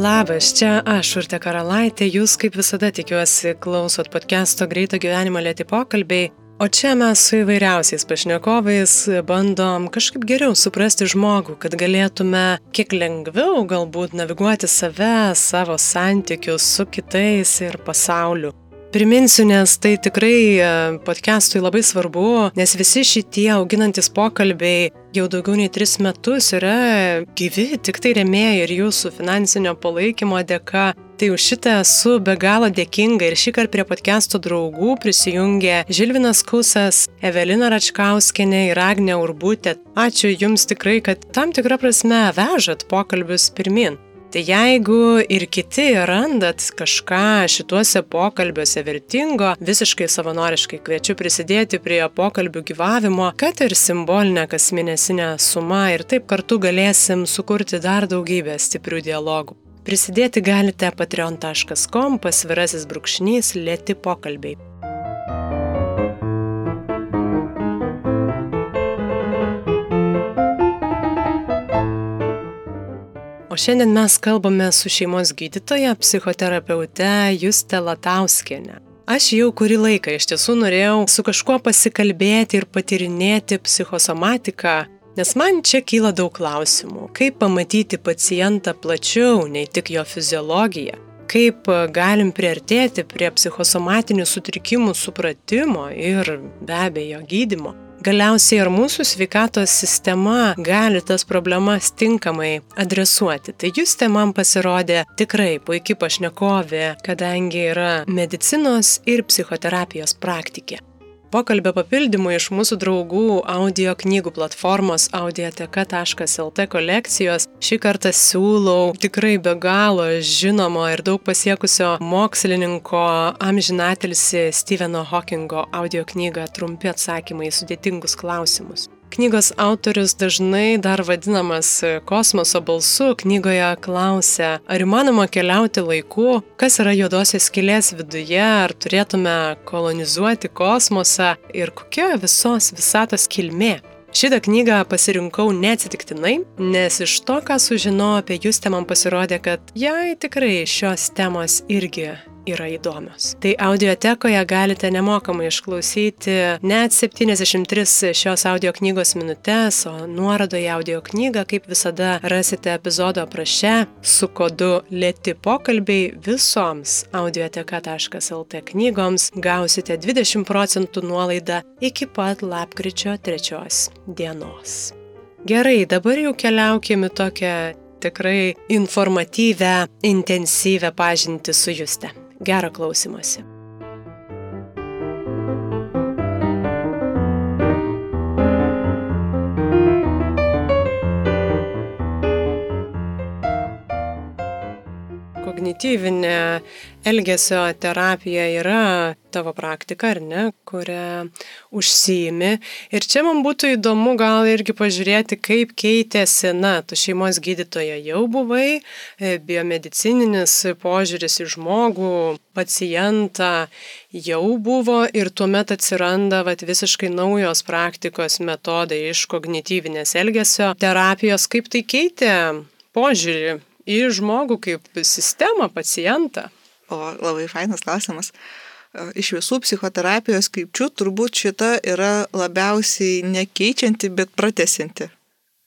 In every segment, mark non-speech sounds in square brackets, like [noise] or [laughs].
Labas, čia aš, Urte Karalaitė, jūs kaip visada tikiuosi klausot podcast'o Greito gyvenimo lėti pokalbiai, o čia mes su įvairiausiais pašnekovais bandom kažkaip geriau suprasti žmogų, kad galėtume kiek lengviau galbūt naviguoti save, savo santykius su kitais ir pasauliu. Priminsiu, nes tai tikrai e, podcastui labai svarbu, nes visi šitie auginantis pokalbiai jau daugiau nei tris metus yra gyvi, tik tai remėjai ir jūsų finansinio palaikymo dėka. Tai už šitą esu be galo dėkinga ir šį kartą prie podcast'o draugų prisijungė Žilvinas Kusas, Evelina Račkauskinė ir Agnė Urbutė. Ačiū Jums tikrai, kad tam tikrą prasme vežat pokalbius pirmin. Tai jeigu ir kiti randat kažką šituose pokalbiuose vertingo, visiškai savanoriškai kviečiu prisidėti prie pokalbių gyvavimo, kad ir simbolinę kasmėnesinę sumą ir taip kartu galėsim sukurti dar daugybę stiprių dialogų. Prisidėti galite patreon.com pasvirasis brūkšnys lėti pokalbiai. O šiandien mes kalbame su šeimos gydytoja, psichoterapeute Juste Latauskienė. Aš jau kurį laiką iš tiesų norėjau su kažkuo pasikalbėti ir patirinėti psichosomatiką, nes man čia kyla daug klausimų. Kaip pamatyti pacientą plačiau, nei tik jo fiziologiją? Kaip galim priartėti prie psichosomatinių sutrikimų supratimo ir be abejo gydimo? Galiausiai ar mūsų sveikatos sistema gali tas problemas tinkamai adresuoti. Tai jūs te man pasirodė tikrai puikiai pašnekovė, kadangi yra medicinos ir psichoterapijos praktikė. Pokalbio papildymų iš mūsų draugų audio knygų platformos audioteka.lt kolekcijos šį kartą siūlau tikrai be galo žinomo ir daug pasiekusio mokslininko amžinatilsi Steveno Hawkingo audio knygą Trumpi atsakymai į sudėtingus klausimus. Knygos autorius dažnai dar vadinamas kosmoso balsu knygoje klausia, ar įmanoma keliauti laiku, kas yra juodosios skilės viduje, ar turėtume kolonizuoti kosmosą? Ir kokia visos visatos kilmė. Šitą knygą pasirinkau neatsitiktinai, nes iš to, ką sužinojau apie Justę, man pasirodė, kad jai tikrai šios temos irgi yra įdomios. Tai audiotekoje galite nemokamai išklausyti net 73 šios audio knygos minutės, o nuorodoje audio knygą, kaip visada, rasite epizodo apraše su kodu lėti pokalbiai visoms audioteka.lt knygoms gausite 20 procentų nuolaidą iki pat lapkričio 3 dienos. Gerai, dabar jau keliaukime tokią tikrai informatyvę, intensyvę pažinti su Juste. Gerą klausimąsi. kognityvinė elgesio terapija yra tavo praktika, ar ne, kurią užsiimi. Ir čia man būtų įdomu gal irgi pažiūrėti, kaip keitėsi, na, tu šeimos gydytoja jau buvai, e, biomedicininis požiūris į žmogų, pacientą jau buvo ir tuomet atsiranda vat, visiškai naujos praktikos metodai iš kognityvinės elgesio terapijos, kaip tai keitė požiūrį į žmogų kaip sistemą, pacientą? O labai fainas klausimas. E, iš visų psichoterapijos krypčių turbūt šita yra labiausiai nekeičianti, bet pratesinti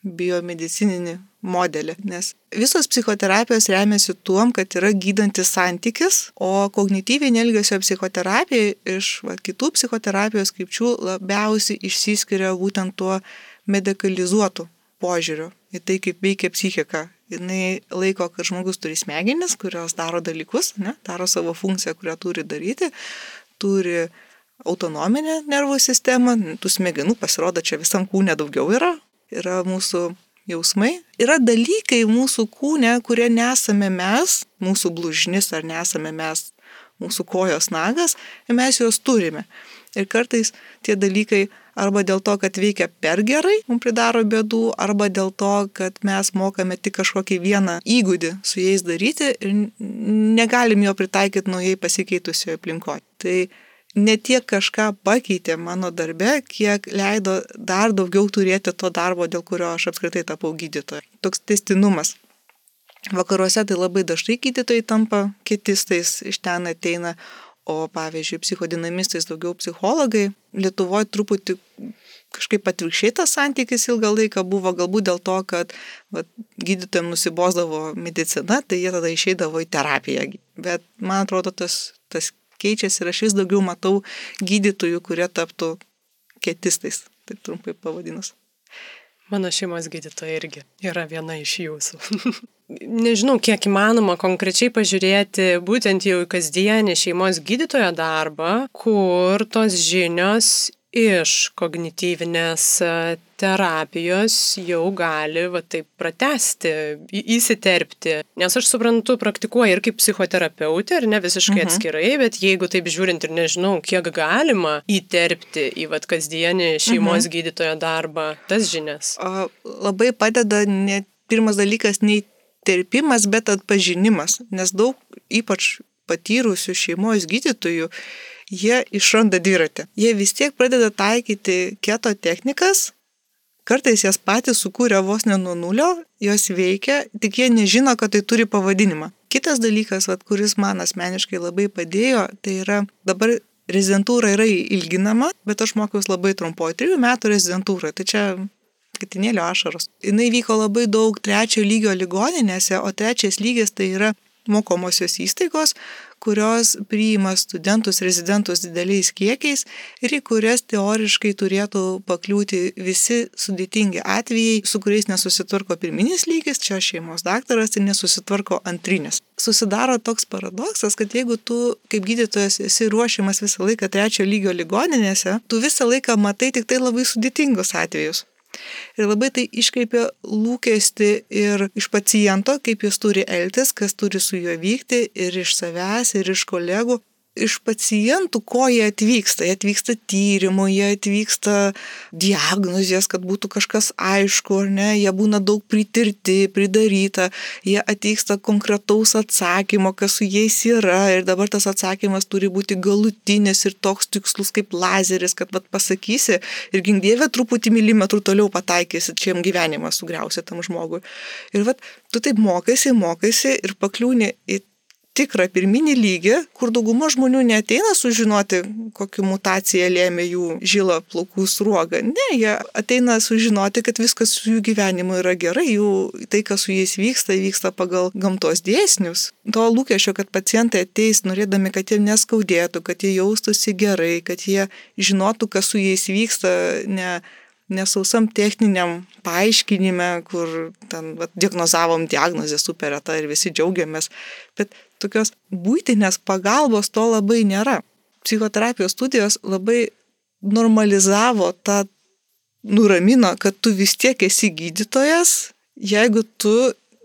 biomedicininį modelį. Nes visos psichoterapijos remiasi tuom, kad yra gydantis santykis, o kognityvinė elgesio psichoterapija iš va, kitų psichoterapijos krypčių labiausiai išsiskiria būtent tuo medicalizuotu požiūriu į tai, kaip veikia psichika jinai laiko, kad žmogus turi smegenis, kurios daro dalykus, ne, daro savo funkciją, kurią turi daryti, turi autonominę nervų sistemą, tų smegenų pasirodo čia visam kūne daugiau yra, yra mūsų jausmai, yra dalykai mūsų kūne, kurie nesame mes, mūsų blužnis ar nesame mes, mūsų kojos nagas, mes juos turime. Ir kartais tie dalykai arba dėl to, kad veikia per gerai, mums pridaro bėdų, arba dėl to, kad mes mokame tik kažkokį vieną įgūdį su jais daryti ir negalim jo pritaikyti naujai pasikeitusioje aplinkoje. Tai ne tiek kažką pakeitė mano darbe, kiek leido dar daugiau turėti to darbo, dėl kurio aš apskritai tapau gydytoja. Toks testinumas. Vakaruose tai labai dažnai gydytojai tampa kitistais, iš ten ateina, o pavyzdžiui, psichodinamistais daugiau psichologai. Lietuvoje truputį kažkaip atvirkščiai tas santykis ilgą laiką buvo, galbūt dėl to, kad va, gydytojams nusibosdavo medicina, tai jie tada išeidavo į terapiją. Bet man atrodo, tas, tas keičiasi ir aš vis daugiau matau gydytojų, kurie taptų ketistais, taip trumpai pavadinus. Mano šeimos gydytoja irgi yra viena iš jūsų. [laughs] Nežinau, kiek įmanoma konkrečiai pažiūrėti būtent jau į kasdienį šeimos gydytojo darbą, kur tos žinios iš kognityvinės e, terapijos jau gali va taip pratesti, įsiterpti. Nes aš suprantu, praktikuoju ir kaip psichoterapeutė, ir ne visiškai mhm. atskirai, bet jeigu taip žiūrint ir nežinau, kiek galima įterpti į va kasdienį šeimos mhm. gydytojo darbą tas žinias. O, labai padeda ne pirmas dalykas, nei terpimas, bet atpažinimas, nes daug ypač patyrusių šeimos gydytojų jie išranda dviratį. Jie vis tiek pradeda taikyti keto technikas, kartais jas patys sukūrė vos ne nuo nulio, jos veikia, tik jie nežino, kad tai turi pavadinimą. Kitas dalykas, vat, kuris man asmeniškai labai padėjo, tai yra dabar rezidentūra yra ilginama, bet aš mokiausi labai trumpoje, trijų metų rezidentūroje. Tai čia katinėlio ašaros. Jis vyko labai daug trečio lygio ligoninėse, o trečias lygis tai yra mokomosios įstaigos, kurios priima studentus, rezidentus dideliais kiekiais ir į kurias teoriškai turėtų pakliūti visi sudėtingi atvejai, su kuriais nesusitvarko pirminis lygis, čia šeimos daktaras ir nesusitvarko antrinis. Susidaro toks paradoksas, kad jeigu tu kaip gydytojas esi ruošiamas visą laiką trečio lygio ligoninėse, tu visą laiką matai tik tai labai sudėtingus atvejus. Ir labai tai iškreipia lūkesti ir iš paciento, kaip jis turi elgtis, kas turi su juo vykti ir iš savęs, ir iš kolegų iš pacientų, ko jie atvyksta. Jie atvyksta tyrimų, jie atvyksta diagnozės, kad būtų kažkas aišku, ar ne, jie būna daug pritirti, pridaryta, jie atvyksta konkretaus atsakymo, kas su jais yra ir dabar tas atsakymas turi būti galutinis ir toks tikslus kaip lazeris, kad vat, pasakysi ir gingdėvė truputį milimetrų toliau pataikysi, čia jam gyvenimą sugriausi tam žmogui. Ir vat, tu taip mokaisi, mokaisi ir pakliūni į tikrą pirminį lygį, kur dauguma žmonių neteina sužinoti, kokiu mutacija lėmė jų žilą plaukų sruogą. Ne, jie ateina sužinoti, kad viskas su jų gyvenimu yra gerai, jų tai, kas su jais vyksta, vyksta pagal gamtos dėsnius. To lūkesčio, kad pacientai ateis norėdami, kad jie neskaudėtų, kad jie jaustųsi gerai, kad jie žinotų, kas su jais vyksta, ne nesausam techniniam paaiškinime, kur ten vat, diagnozavom diagnozę super reta ir visi džiaugiamės, bet tokios būtinės pagalbos to labai nėra. Psichoterapijos studijos labai normalizavo tą, nuramino, kad tu vis tiek esi gydytojas, jeigu tu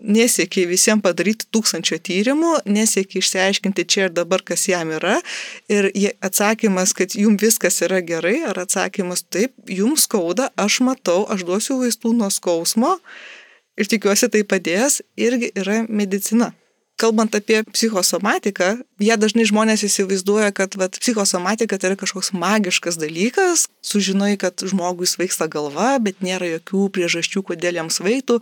nesiekia visiems padaryti tūkstančio tyrimų, nesiekia išsiaiškinti čia ir dabar, kas jam yra. Ir atsakymas, kad jums viskas yra gerai, ar atsakymas taip, jums skauda, aš matau, aš duosiu vaistų nuo skausmo ir tikiuosi tai padės, irgi yra medicina kalbant apie psichosomatiką, jie dažnai žmonės įsivaizduoja, kad vat, psichosomatika tai yra kažkoks magiškas dalykas, sužinai, kad žmogui svaigsta galva, bet nėra jokių priežasčių, kodėl jam svaigtų.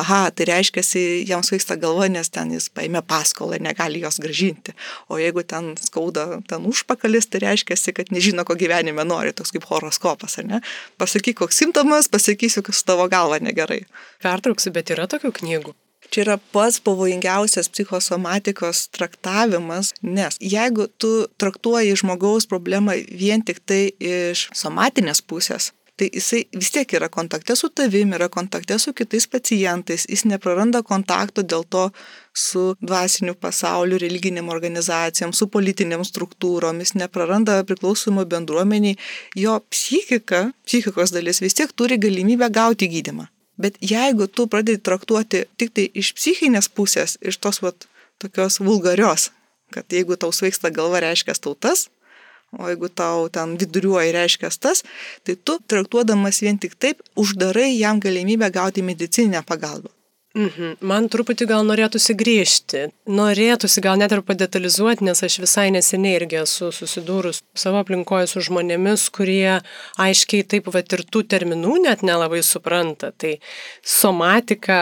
Aha, tai reiškia, jam svaigsta galva, nes ten jis paėmė paskolą ir negali jos gražinti. O jeigu ten skauda ten užpakalis, tai reiškia, kad nežino, ko gyvenime nori, toks kaip horoskopas, ar ne? Pasakyk, koks simptomas, pasakysiu, kas tavo galva negerai. Pertrauksiu, bet yra tokių knygų. Čia yra pats pavojingiausias psichosomatikos traktavimas, nes jeigu tu traktuoji žmogaus problemą vien tik tai iš somatinės pusės, tai jisai vis tiek yra kontakte su tavim, yra kontakte su kitais pacientais, jis nepraranda kontakto dėl to su dvasiniu pasauliu, religiniam organizacijom, su politiniam struktūrom, jis nepraranda priklausomų bendruomeniai, jo psichika, psichikos dalis vis tiek turi galimybę gauti gydimą. Bet jeigu tu pradedi traktuoti tik tai iš psichinės pusės, iš tos vat, tokios vulgarios, kad jeigu tau sveiksta galva reiškia tautas, o jeigu tau ten viduriuoja reiškia tas, tai tu traktuodamas vien tik taip uždarai jam galimybę gauti medicininę pagalbą. Mhm. Man truputį gal norėtųsi grįžti. Norėtųsi gal net ir padetalizuoti, nes aš visai neseniai irgi esu susidūrus savo aplinkoje su žmonėmis, kurie aiškiai taip va ir tų terminų net nelabai supranta. Tai somatika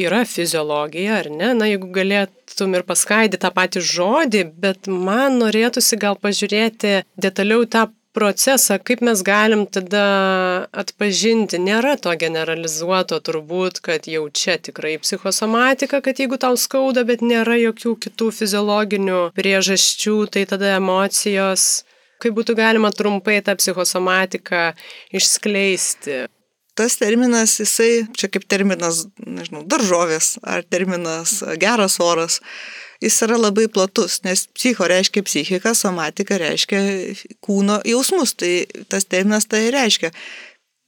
yra fiziologija, ar ne? Na, jeigu galėtum ir paskaidyti tą patį žodį, bet man norėtųsi gal pažiūrėti detaliau tą procesą, kaip mes galim tada atpažinti, nėra to generalizuoto turbūt, kad jau čia tikrai psichosomatika, kad jeigu tau skauda, bet nėra jokių kitų fiziologinių priežasčių, tai tada emocijos, kaip būtų galima trumpai tą psichosomatiką išskleisti. Tas terminas, jisai, čia kaip terminas, nežinau, daržovės ar terminas geras oras, jis yra labai platus, nes psicho reiškia psichika, somatika reiškia kūno jausmus, tai tas terminas tai reiškia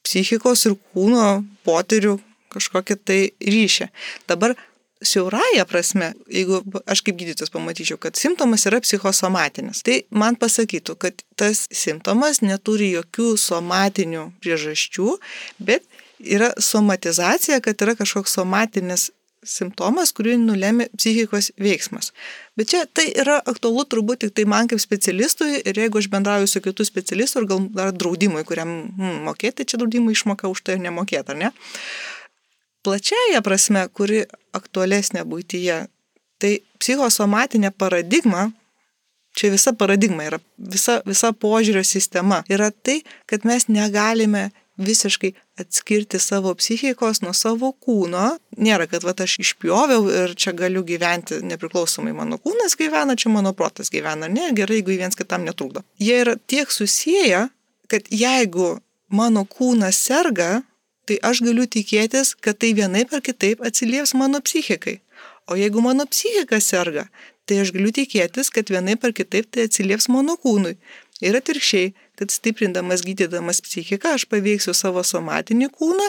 psichikos ir kūno potyrių kažkokią tai ryšį. Dabar siaurąją prasme, jeigu aš kaip gydytojas pamatyčiau, kad simptomas yra psichosomatinis, tai man pasakytų, kad tas simptomas neturi jokių somatinių priežasčių, bet yra somatizacija, kad yra kažkoks somatinis simptomas, kurį nulėmė psichikos veiksmas. Bet čia tai yra aktualu turbūt tik tai man kaip specialistui ir jeigu aš bendrauju su kitų specialistų ir gal dar draudimui, kuriam hmm, mokėti, čia draudimų išmoka už tai ir nemokėti, ar ne? Plačiaja prasme, kuri aktualesnė būtyje, tai psichosomatinė paradigma, čia visa paradigma yra, visa, visa požiūrio sistema yra tai, kad mes negalime visiškai atskirti savo psichikos nuo savo kūno. Nėra, kad va, aš išpjoviau ir čia galiu gyventi nepriklausomai mano kūnas gyvena, čia mano protas gyvena. Ne, gerai, jeigu viens kitam netrukdo. Jie yra tiek susiję, kad jeigu mano kūnas serga, tai aš galiu tikėtis, kad tai vienaip ar kitaip atsilieps mano psichikai. O jeigu mano psichika serga, tai aš galiu tikėtis, kad vienaip ar kitaip tai atsilieps mano kūnui. Ir atvirkščiai, kad stiprindamas, gydydamas psichiką, aš paveiksiu savo somatinį kūną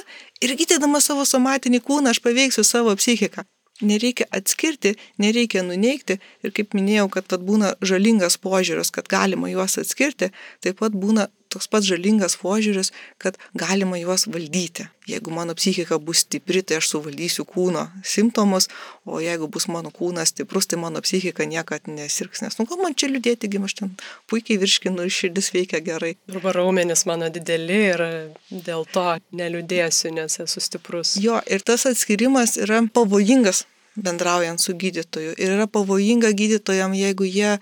ir gydydamas savo somatinį kūną, aš paveiksiu savo psichiką. Nereikia atskirti, nereikia nuneikti ir kaip minėjau, kad pat būna žalingas požiūris, kad galima juos atskirti, taip pat būna toks pats žalingas požiūris, kad galima juos valdyti. Jeigu mano psichika bus stipri, tai aš suvaldysiu kūno simptomus, o jeigu bus mano kūnas stiprus, tai mano psichika niekad nesirgs. Nes, nu, ką man čia liūdėti, gi aš ten puikiai virškinu ir širdis veikia gerai. Arba raumenis mano dideli ir dėl to neliūdėsiu, nes esu stiprus. Jo, ir tas atskirimas yra pavojingas bendraujant su gydytoju. Ir yra pavojinga gydytojam, jeigu jie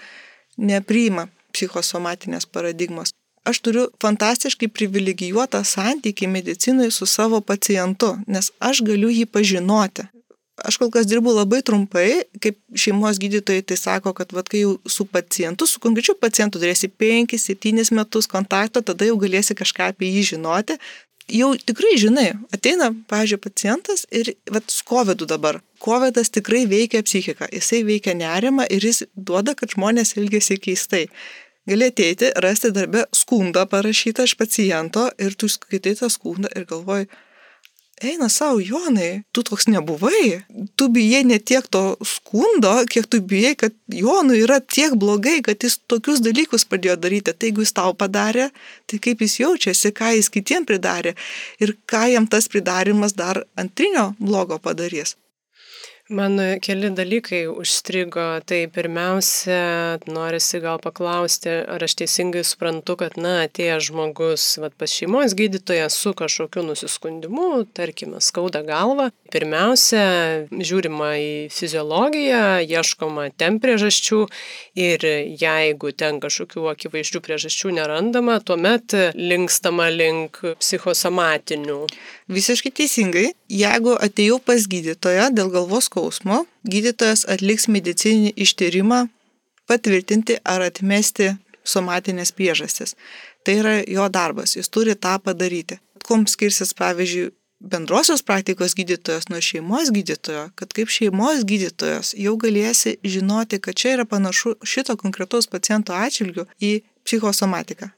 nepriima psichosomatinės paradigmos aš turiu fantastiškai privilegijuotą santykį medicinai su savo pacientu, nes aš galiu jį pažinoti. Aš kol kas dirbu labai trumpai, kaip šeimos gydytojai tai sako, kad vat, kai jau su pacientu, su konkrečiu pacientu turėsi 5-7 metus kontakto, tada jau galėsi kažką apie jį žinoti. Jau tikrai žinai, ateina, pažiūrėjau, pacientas ir vat, su COVID dabar. COVID tikrai veikia psichiką, jisai veikia nerimą ir jis duoda, kad žmonės elgesi keistai gali ateiti, rasti darbę skundą parašytą iš paciento ir tu skaitai tą skundą ir galvoji, eina savo, Jonai, tu toks nebuvai, tu bijai ne tiek to skundo, kiek tu bijai, kad Jonui yra tiek blogai, kad jis tokius dalykus pradėjo daryti. Tai jeigu jis tau padarė, tai kaip jis jaučiasi, ką jis kitiem pridarė ir ką jam tas pridarimas dar antrinio blogo padarys. Man keli dalykai užstrigo. Tai pirmiausia, norisi gal paklausti, ar aš teisingai suprantu, kad, na, atėjęs žmogus vat, pas šeimos gydytoją su kažkokiu nusiskundimu, tarkime, skauda galva. Pirmiausia, žiūrima į fiziologiją, ieškoma ten priežasčių ir jeigu ten kažkokių akivaizdžių priežasčių nerandama, tuomet linkstama link psichosomatinių. Visiškai teisingai. Jeigu atėjau pas gydytoją dėl galvos skausmo, gydytojas atliks medicininį ištyrimą, patvirtinti ar atmesti somatinės priežastis. Tai yra jo darbas, jis turi tą padaryti. Kom skirsis, pavyzdžiui, bendrosios praktikos gydytojas nuo šeimos gydytojo, kad kaip šeimos gydytojas jau galėsi žinoti, kad čia yra panašu šito konkretaus paciento atžvilgiu į psichosomatiką.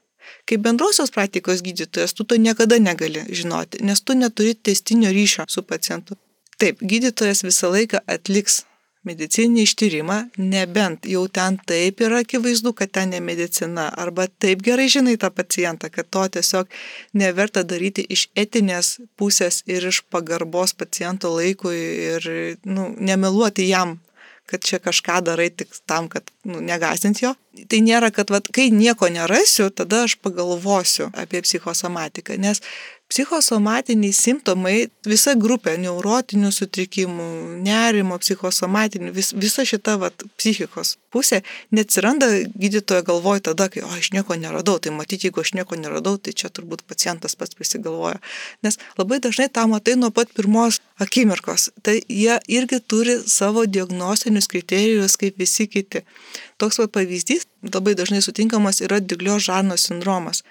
Kaip bendrosios praktikos gydytojas, tu to niekada negali žinoti, nes tu neturi testinio ryšio su pacientu. Taip, gydytojas visą laiką atliks medicininį ištyrimą, nebent jau ten taip yra akivaizdu, kad ten ne medicina, arba taip gerai žinai tą pacientą, kad to tiesiog neverta daryti iš etinės pusės ir iš pagarbos paciento laikui ir nu, nemeluoti jam kad čia kažką darai tik tam, kad nu, negazint jo. Tai nėra, kad vat, kai nieko nerasiu, tada aš pagalvosiu apie psichosomatiką, nes psichosomatiniai simptomai, visa grupė neurotinių sutrikimų, nerimo, psichosomatinių, vis, visa šita vat, psichikos pusė neatsiranda gydytojo galvoj tada, kai, o aš nieko neradau, tai matyti, jeigu aš nieko neradau, tai čia turbūt pacientas pats prisigalvoja. Nes labai dažnai tą matai nuo pat pirmos akimirkos. Tai jie irgi turi savo diagnostinius kriterijus kaip visi kiti. Toks va pavyzdys labai dažnai sutinkamas yra diglio žarno sindromas,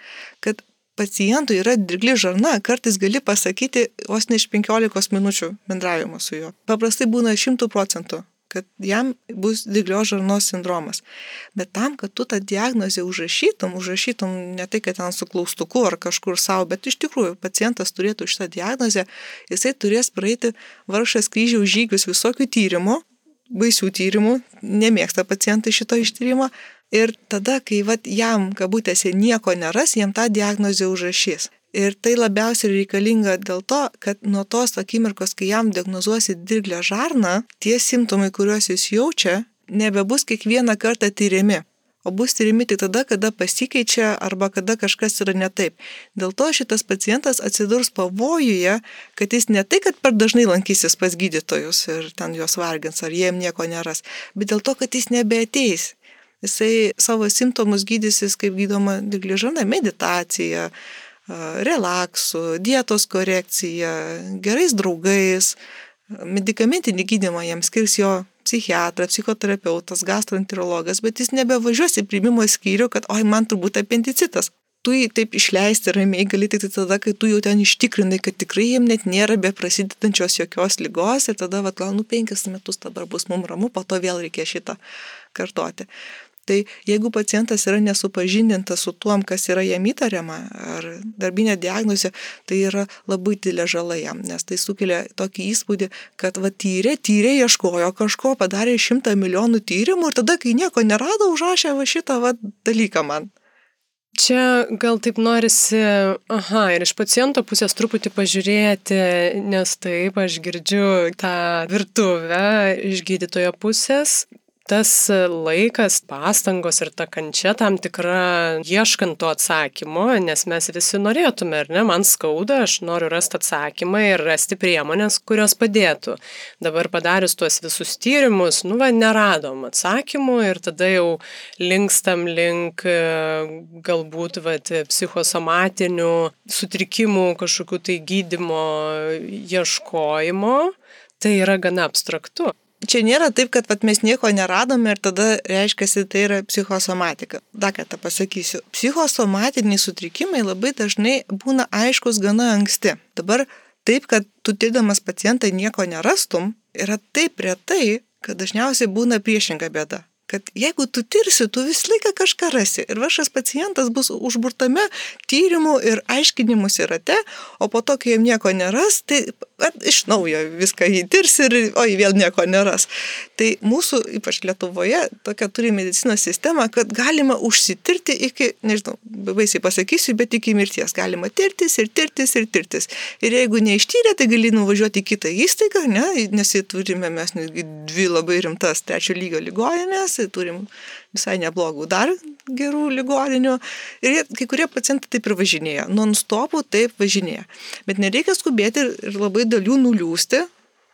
kad pacientui yra dirgli žarna, kartais gali pasakyti vos ne iš 15 minučių bendravimo su juo. Paprastai būna 100 procentų, kad jam bus diglio žarnos sindromas. Bet tam, kad tu tą diagnozę užrašytum, užrašytum ne tai, kad ten su klaustuku ar kažkur savo, bet iš tikrųjų pacientas turėtų šitą diagnozę, jisai turės praeiti varšas kryžiaus žygius visokių tyrimų, baisių tyrimų, nemėgsta pacientai šito ištyrimo, Ir tada, kai vat, jam, kabutėse, nieko neras, jam tą diagnozę užrašys. Ir tai labiausiai reikalinga dėl to, kad nuo tos akimirkos, kai jam diagnozuosi dirglę žarną, tie simptomai, kuriuos jis jaučia, nebebus kiekvieną kartą tyriami. O bus tyrimi tik tada, kada pasikeičia arba kada kažkas yra ne taip. Dėl to šitas pacientas atsidurs pavojuje, kad jis ne tai, kad per dažnai lankysis pas gydytojus ir ten juos vargins, ar jiem nieko neras, bet dėl to, kad jis nebeateis Jisai savo simptomus gydysis, kaip gydoma digližana, meditacija, relaksu, dietos korekcija, gerais draugais, medicamentinį gydymą jam skirs jo psichiatras, psichoterapeutas, gastroenterologas, bet jis nebevažiuos į primimo skyrių, kad, oi, man turbūt apendicitas. Tu jį taip išleisti ramiai gali tik tada, kai tu jau ten ištikrinai, kad tikrai jiem net nėra be prasidedančios jokios lygos ir tada, va, gal, nu, penkis metus dabar bus mums ramu, po to vėl reikia šitą kartoti. Tai jeigu pacientas yra nesupažindintas su tuom, kas yra jam įtariama, ar darbinė diagnozė, tai yra labai didelė žala jam, nes tai sukelia tokį įspūdį, kad va tyrė, tyrė, ieškojo kažko, padarė šimtą milijonų tyrimų ir tada, kai nieko nerado, užrašė va šitą va dalyką man. Čia gal taip norisi, aha, ir iš paciento pusės truputį pažiūrėti, nes taip aš girdžiu tą virtuvę iš gydytojo pusės, tas laikas, pastangos ir ta kančia tam tikra ieškant to atsakymo, nes mes visi norėtume, ar ne, man skauda, aš noriu rasti atsakymą ir rasti priemonės, kurios padėtų. Dabar padarius tuos visus tyrimus, nu, va, neradom atsakymų ir tada jau linkstam link galbūt, va, psichosomatinių sutrikimų kažkokių tai gydimo ieškojimo. Tai yra gana abstraktu čia nėra taip, kad vat, mes nieko neradome ir tada reiškia, tai yra psichosomatika. Dar kartą pasakysiu, psichosomatiniai sutrikimai labai dažnai būna aiškus gana anksti. Dabar taip, kad tu tirdamas pacientą nieko nerastum, yra taip retai, kad dažniausiai būna priešinga bėda kad jeigu tu tirsi, tu visą laiką kažką rasi. Ir vašas pacientas bus užburtame tyrimų ir aiškinimuose rate, o po to, kai jam nieko neras, tai at, iš naujo viską įtirs ir oi, vėl nieko neras. Tai mūsų, ypač Lietuvoje, tokia turi medicinos sistema, kad galima užsitirti iki, nežinau, baisiai pasakysiu, bet iki mirties. Galima tirtis ir tirtis ir tirtis. Ir jeigu neištyrė, tai gali nuvažiuoti į kitą įstaigą, ne, nes turime mes dvi labai rimtas trečio lygio ligoninės, turim visai neblogų dar gerų ligoninių. Ir jie, kai kurie pacientai taip ir važinėja, non-stopų taip važinėja. Bet nereikia skubėti ir labai dalių nuliūsti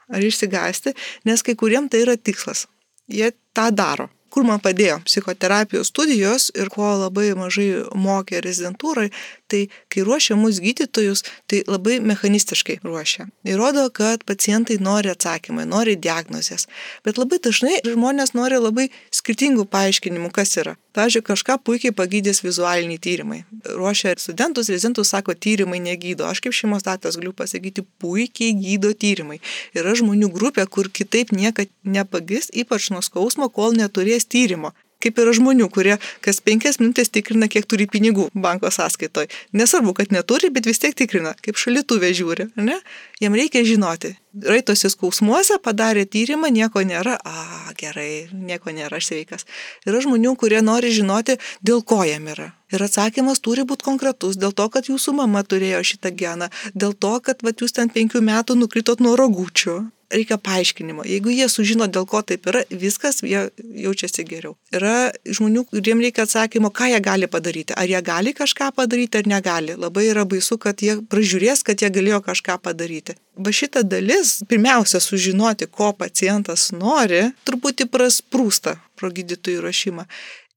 ar išsigasti, nes kai kuriem tai yra tikslas. Jie tą daro kur man padėjo psichoterapijos studijos ir ko labai mažai mokė rezidentūrai, tai kai ruošia mus gydytojus, tai labai mechanistiškai ruošia. Įrodo, kad pacientai nori atsakymai, nori diagnozės, bet labai dažnai žmonės nori labai skirtingų paaiškinimų, kas yra. Pavyzdžiui, kažką puikiai pagydys vizualiniai tyrimai. Ruošia studentus, rezidentus sako, tyrimai negydo. Aš kaip šeimos datas galiu pasakyti, puikiai gydo tyrimai. Yra žmonių grupė, kur kitaip niekad nepagis, ypač nuo skausmo, kol neturės tyrimo. Kaip yra žmonių, kurie kas penkias minutės tikrina, kiek turi pinigų banko sąskaitoje. Nesvarbu, kad neturi, bet vis tiek tikrina, kaip šalituvė žiūri. Ne? Jam reikia žinoti. Raitose skausmuose padarė tyrimą, nieko nėra. A, gerai, nieko nėra, aš sveikas. Yra žmonių, kurie nori žinoti, dėl ko jam yra. Ir atsakymas turi būti konkretus, dėl to, kad jūsų mama turėjo šitą geną, dėl to, kad vat, jūs ten penkių metų nukritot nuo rogučių, reikia paaiškinimo. Jeigu jie sužino, dėl ko taip yra, viskas, jie jaučiasi geriau. Yra žmonių, kuriems reikia atsakymo, ką jie gali padaryti. Ar jie gali kažką padaryti, ar negali. Labai yra baisu, kad jie pražiūrės, kad jie galėjo kažką padaryti. Va šita dalis, pirmiausia, sužinoti, ko pacientas nori, truputį prasprūsta pro gydytojų rašymą.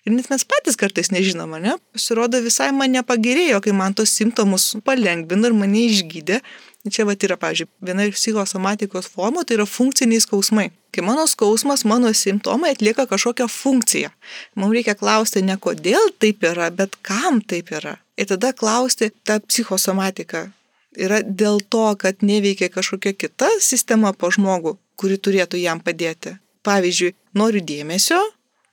Ir net mes patys kartais nežinome, ne? Pasirodo, visai man nepagerėjo, kai man tos simptomus palengvino ir mane išgydė. Čia va yra, pavyzdžiui, viena iš psichosomatikos formų, tai yra funkciniai skausmai. Kai mano skausmas, mano simptomai atlieka kažkokią funkciją. Mums reikia klausti ne kodėl taip yra, bet kam taip yra. Ir tada klausti tą psichosomatiką. Yra dėl to, kad neveikia kažkokia kita sistema po žmogų, kuri turėtų jam padėti. Pavyzdžiui, noriu dėmesio,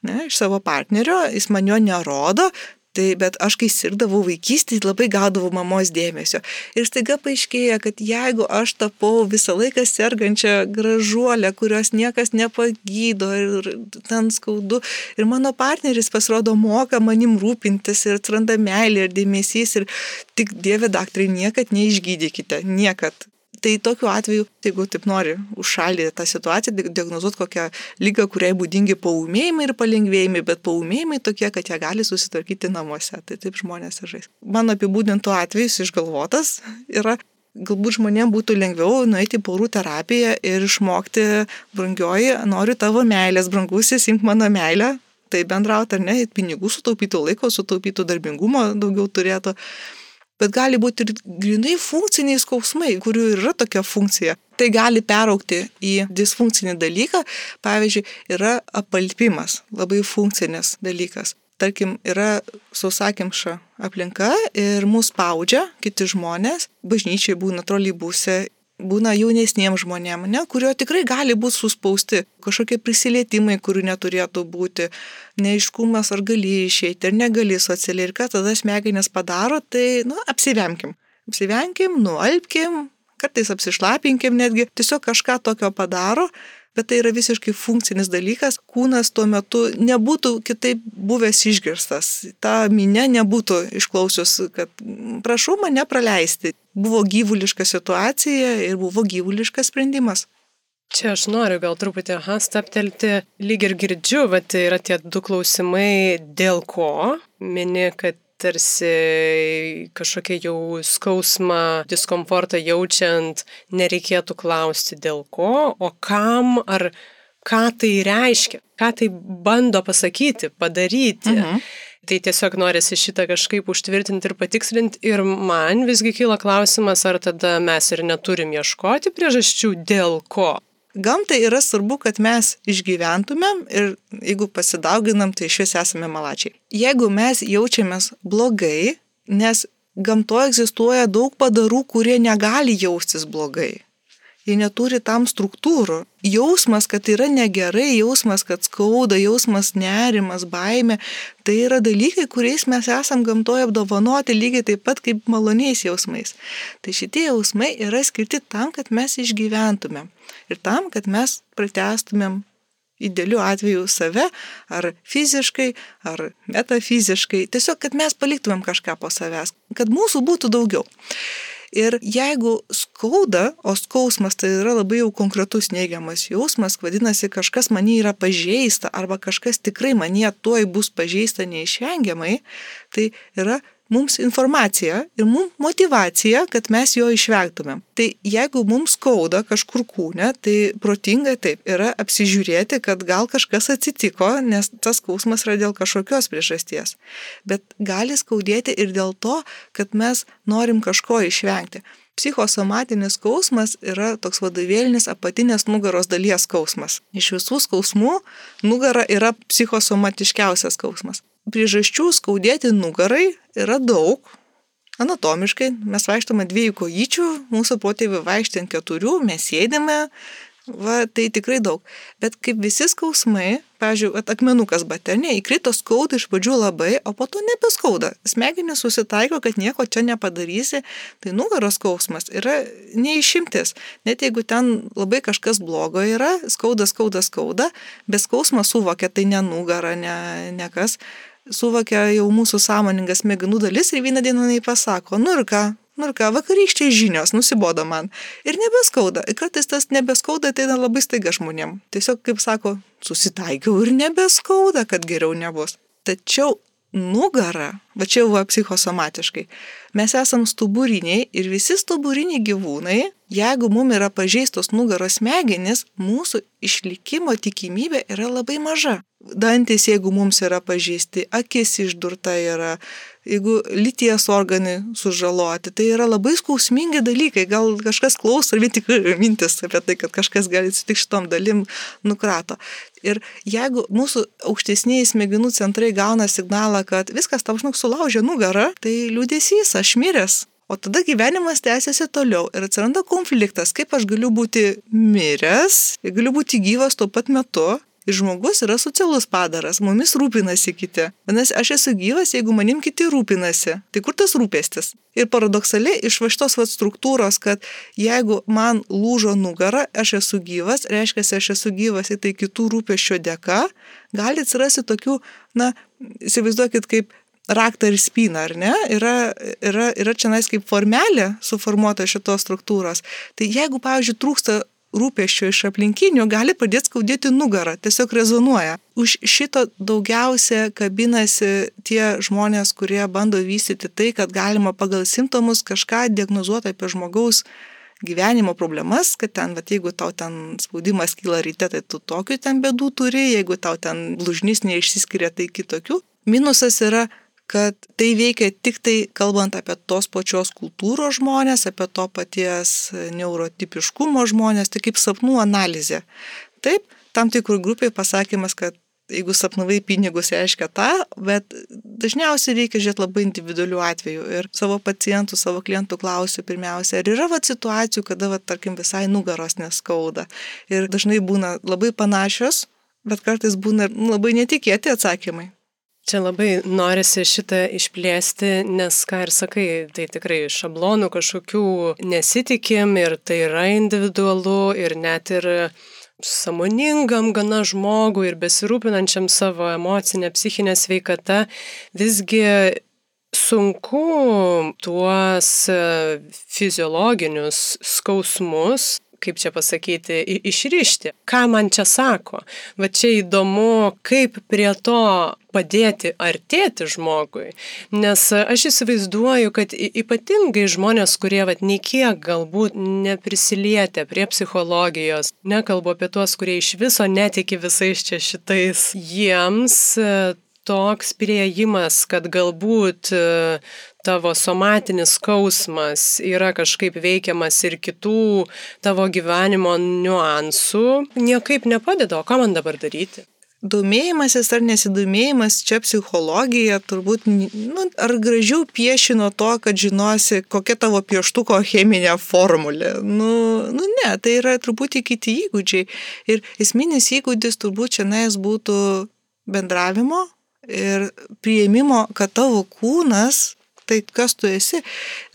ne, iš savo partnerio, jis man jo nerodo, Tai bet aš kai sirgdavau vaikystėje, labai gaudavau mamos dėmesio. Ir staiga paaiškėja, kad jeigu aš tapau visą laiką sergančią gražuolę, kurios niekas nepagydo ir ten skaudu, ir mano partneris pasirodo moka manim rūpintis ir atranda meilė ir dėmesys ir tik Dieve daktarai niekad neišgydykite, niekad. Tai tokiu atveju, jeigu taip nori užšaldyti tą situaciją, diagnozuoti kokią lygą, kuriai būdingi paumėjimai ir palengvėjimai, bet paumėjimai tokie, kad jie gali susitvarkyti namuose. Tai taip žmonės ir žais. Mano apibūdintų atvejus išgalvotas yra galbūt žmonėms būtų lengviau nueiti į porų terapiją ir išmokti, brangioji, noriu tavo meilės, brangusis, imk mano meilę, tai bendrauti ar ne, pinigų sutaupytų laiko, sutaupytų darbingumo daugiau turėtų bet gali būti ir grinai funkciniai skausmai, kurių yra tokia funkcija. Tai gali peraukti į disfunkcinį dalyką, pavyzdžiui, yra apalpimas, labai funkcinis dalykas. Tarkim, yra sausakimša aplinka ir mus spaudžia kiti žmonės, bažnyčiai būna trolybuse būna jaunesniem žmonėm, ne, kurio tikrai gali būti suspausti, kažkokie prisilietimai, kurių neturėtų būti, neiškumas, ar gali išeiti, ar negali socialiai, ir ką tada smegenės padaro, tai, nu, apsivemkim. Apsivemkim, nualpkim, kartais apsišlapinkim netgi, tiesiog kažką tokio padaro, bet tai yra visiškai funkcinis dalykas, kūnas tuo metu nebūtų kitaip buvęs išgirstas, ta minė nebūtų išklausius, kad prašau mane praleisti. Buvo gyvuliška situacija ir buvo gyvuliškas sprendimas. Čia aš noriu gal truputį, aha, staptelti, lyg ir girdžiu, bet yra tie du klausimai, dėl ko, mini, kad tarsi kažkokia jau skausmą, diskomfortą jaučiant, nereikėtų klausti dėl ko, o kam ar ką tai reiškia, ką tai bando pasakyti, padaryti. Mhm. Tai tiesiog norisi šitą kažkaip užtvirtinti ir patikslinti. Ir man visgi kyla klausimas, ar tada mes ir neturim ieškoti priežasčių, dėl ko. Gamtai yra svarbu, kad mes išgyventumėm ir jeigu pasidauginam, tai iš vis esame malačiai. Jeigu mes jaučiamės blogai, nes gamtoje egzistuoja daug padarų, kurie negali jaustis blogai jie neturi tam struktūrų. Jausmas, kad yra negerai, jausmas, kad skauda, jausmas nerimas, baime, tai yra dalykai, kuriais mes esam gamtoje apdovanoti lygiai taip pat kaip maloniais jausmais. Tai šitie jausmai yra skirti tam, kad mes išgyventumėm ir tam, kad mes pratestumėm idealiu atveju save, ar fiziškai, ar metafiziškai, tiesiog, kad mes paliktumėm kažką po savęs, kad mūsų būtų daugiau. Ir jeigu skauda, o skausmas tai yra labai jau konkretus neigiamas jausmas, vadinasi, kažkas manyje yra pažeista arba kažkas tikrai manyje tuoj bus pažeista neišvengiamai, tai yra mums informacija ir mums motivacija, kad mes jo išvengtumėm. Tai jeigu mums skauda kažkur kūne, tai protingai taip yra apsižiūrėti, kad gal kažkas atsitiko, nes tas skausmas yra dėl kažkokios priežasties. Bet gali skaudėti ir dėl to, kad mes norim kažko išvengti. Psichosomatinis skausmas yra toks vadovėlinis apatinės nugaros dalies skausmas. Iš visų skausmų nugara yra psichosomatiškiausias skausmas priežasčių skaudėti nugarai yra daug. Anatomiškai mes vaikštame dviejų kojyčių, mūsų protėviai vaikštė ant keturių, mes sėdime, Va, tai tikrai daug. Bet kaip visi skausmai, pavyzdžiui, akmenukas batenė, įkrito skauda iš pradžių labai, o po to nebeskauda. Smegenys susitaiko, kad nieko čia nepadarysi, tai nugaros skausmas yra neišimtis. Net jeigu ten labai kažkas blogo yra, skauda, skauda, skauda, bet skausmą suvokia, tai ne nugara, ne, ne kas, suvokia jau mūsų sąmoningas smegenų dalis ir vieną dieną jinai pasako, nu ir ką, nu ir ką, vakarykščiai žinios, nusibodo man. Ir nebeskauda. Ir kartais tas nebeskauda ateina labai staiga žmonėm. Tiesiog, kaip sako, susitaikiau ir nebeskauda, kad geriau nebus. Tačiau nugara, va čia jau psichosomatiškai, mes esam stuburiniai ir visi stuburiniai gyvūnai, jeigu mums yra pažeistos nugaros smegenys, mūsų išlikimo tikimybė yra labai maža. Dantis, jeigu mums yra pažeisti, akis išdurta yra, jeigu lyties organai sužaloti, tai yra labai skausmingi dalykai. Gal kažkas klauso ir vien tik [laughs] mintis apie tai, kad kažkas gali atsitikti šitom dalim nukrato. Ir jeigu mūsų aukštesniai smegenų centrai gauna signalą, kad viskas tau žinok sulaužė nugarą, tai liūdėsys, aš miręs. O tada gyvenimas tęsiasi toliau ir atsiranda konfliktas, kaip aš galiu būti miręs, galiu būti gyvas tuo pat metu Ir žmogus yra socialus padaras, mumis rūpinasi kiti. Vadinasi, aš esu gyvas, jeigu manim kiti rūpinasi. Tai kur tas rūpestis? Ir paradoksaliai iš va šitos va struktūros, kad jeigu man lūžo nugara, aš esu gyvas, reiškia, aš esu gyvas į tai kitų rūpeščio dėka, gali atsirasti tokių, na, įsivaizduokit, kaip raktą ir spyną, ar ne, yra, yra, yra čia nais kaip formelė suformuota šitos struktūros. Tai jeigu, pavyzdžiui, trūksta rūpeščio iš aplinkinių gali pradėti skaudėti nugarą, tiesiog rezonuoja. Už šito daugiausia kabinasi tie žmonės, kurie bando vystyti tai, kad galima pagal simptomus kažką diagnozuoti apie žmogaus gyvenimo problemas, kad ten, va, jeigu tau ten spaudimas kyla ryte, tai tu tokių ten bėdų turi, jeigu tau ten lūžnys neišsiskiria, tai kitokių. Minusas yra kad tai veikia tik tai kalbant apie tos pačios kultūros žmonės, apie to paties neurotipiškumo žmonės, tai kaip sapnų analizė. Taip, tam tikrų grupiai pasakymas, kad jeigu sapnavai pinigus reiškia tą, bet dažniausiai reikia žiūrėti labai individualių atvejų ir savo pacientų, savo klientų klausiu pirmiausia, ar yra va situacijų, kada, va, tarkim, visai nugaros neskauda. Ir dažnai būna labai panašios, bet kartais būna labai netikėti atsakymai. Čia labai norisi šitą išplėsti, nes, ką ir sakai, tai tikrai šablonų kažkokių nesitikim ir tai yra individualu ir net ir samoningam gana žmogui ir besirūpinančiam savo emocinę, psichinę sveikatą visgi sunku tuos fiziologinius skausmus kaip čia pasakyti, išrišti. Ką man čia sako? Va čia įdomu, kaip prie to padėti artėti žmogui. Nes aš įsivaizduoju, kad ypatingai žmonės, kurie vat nei kiek galbūt neprisilietė prie psichologijos, nekalbu apie tuos, kurie iš viso netiki visais čia šitais, jiems toks prieimas, kad galbūt tavo somatinis skausmas yra kažkaip veikiamas ir kitų tavo gyvenimo niuansų, niekaip nepadeda, o ką man dabar daryti? Domėjimasis ar nesidomėjimas čia psichologija turbūt, nu, ar gražiau pieši nuo to, kad žinosi, kokia tavo pieštuko cheminė formulė. Nu, nu ne, tai yra truputį kiti įgūdžiai. Ir esminis įgūdis turbūt čia nais būtų bendravimo ir prieimimo, kad tavo kūnas tai kas tu esi.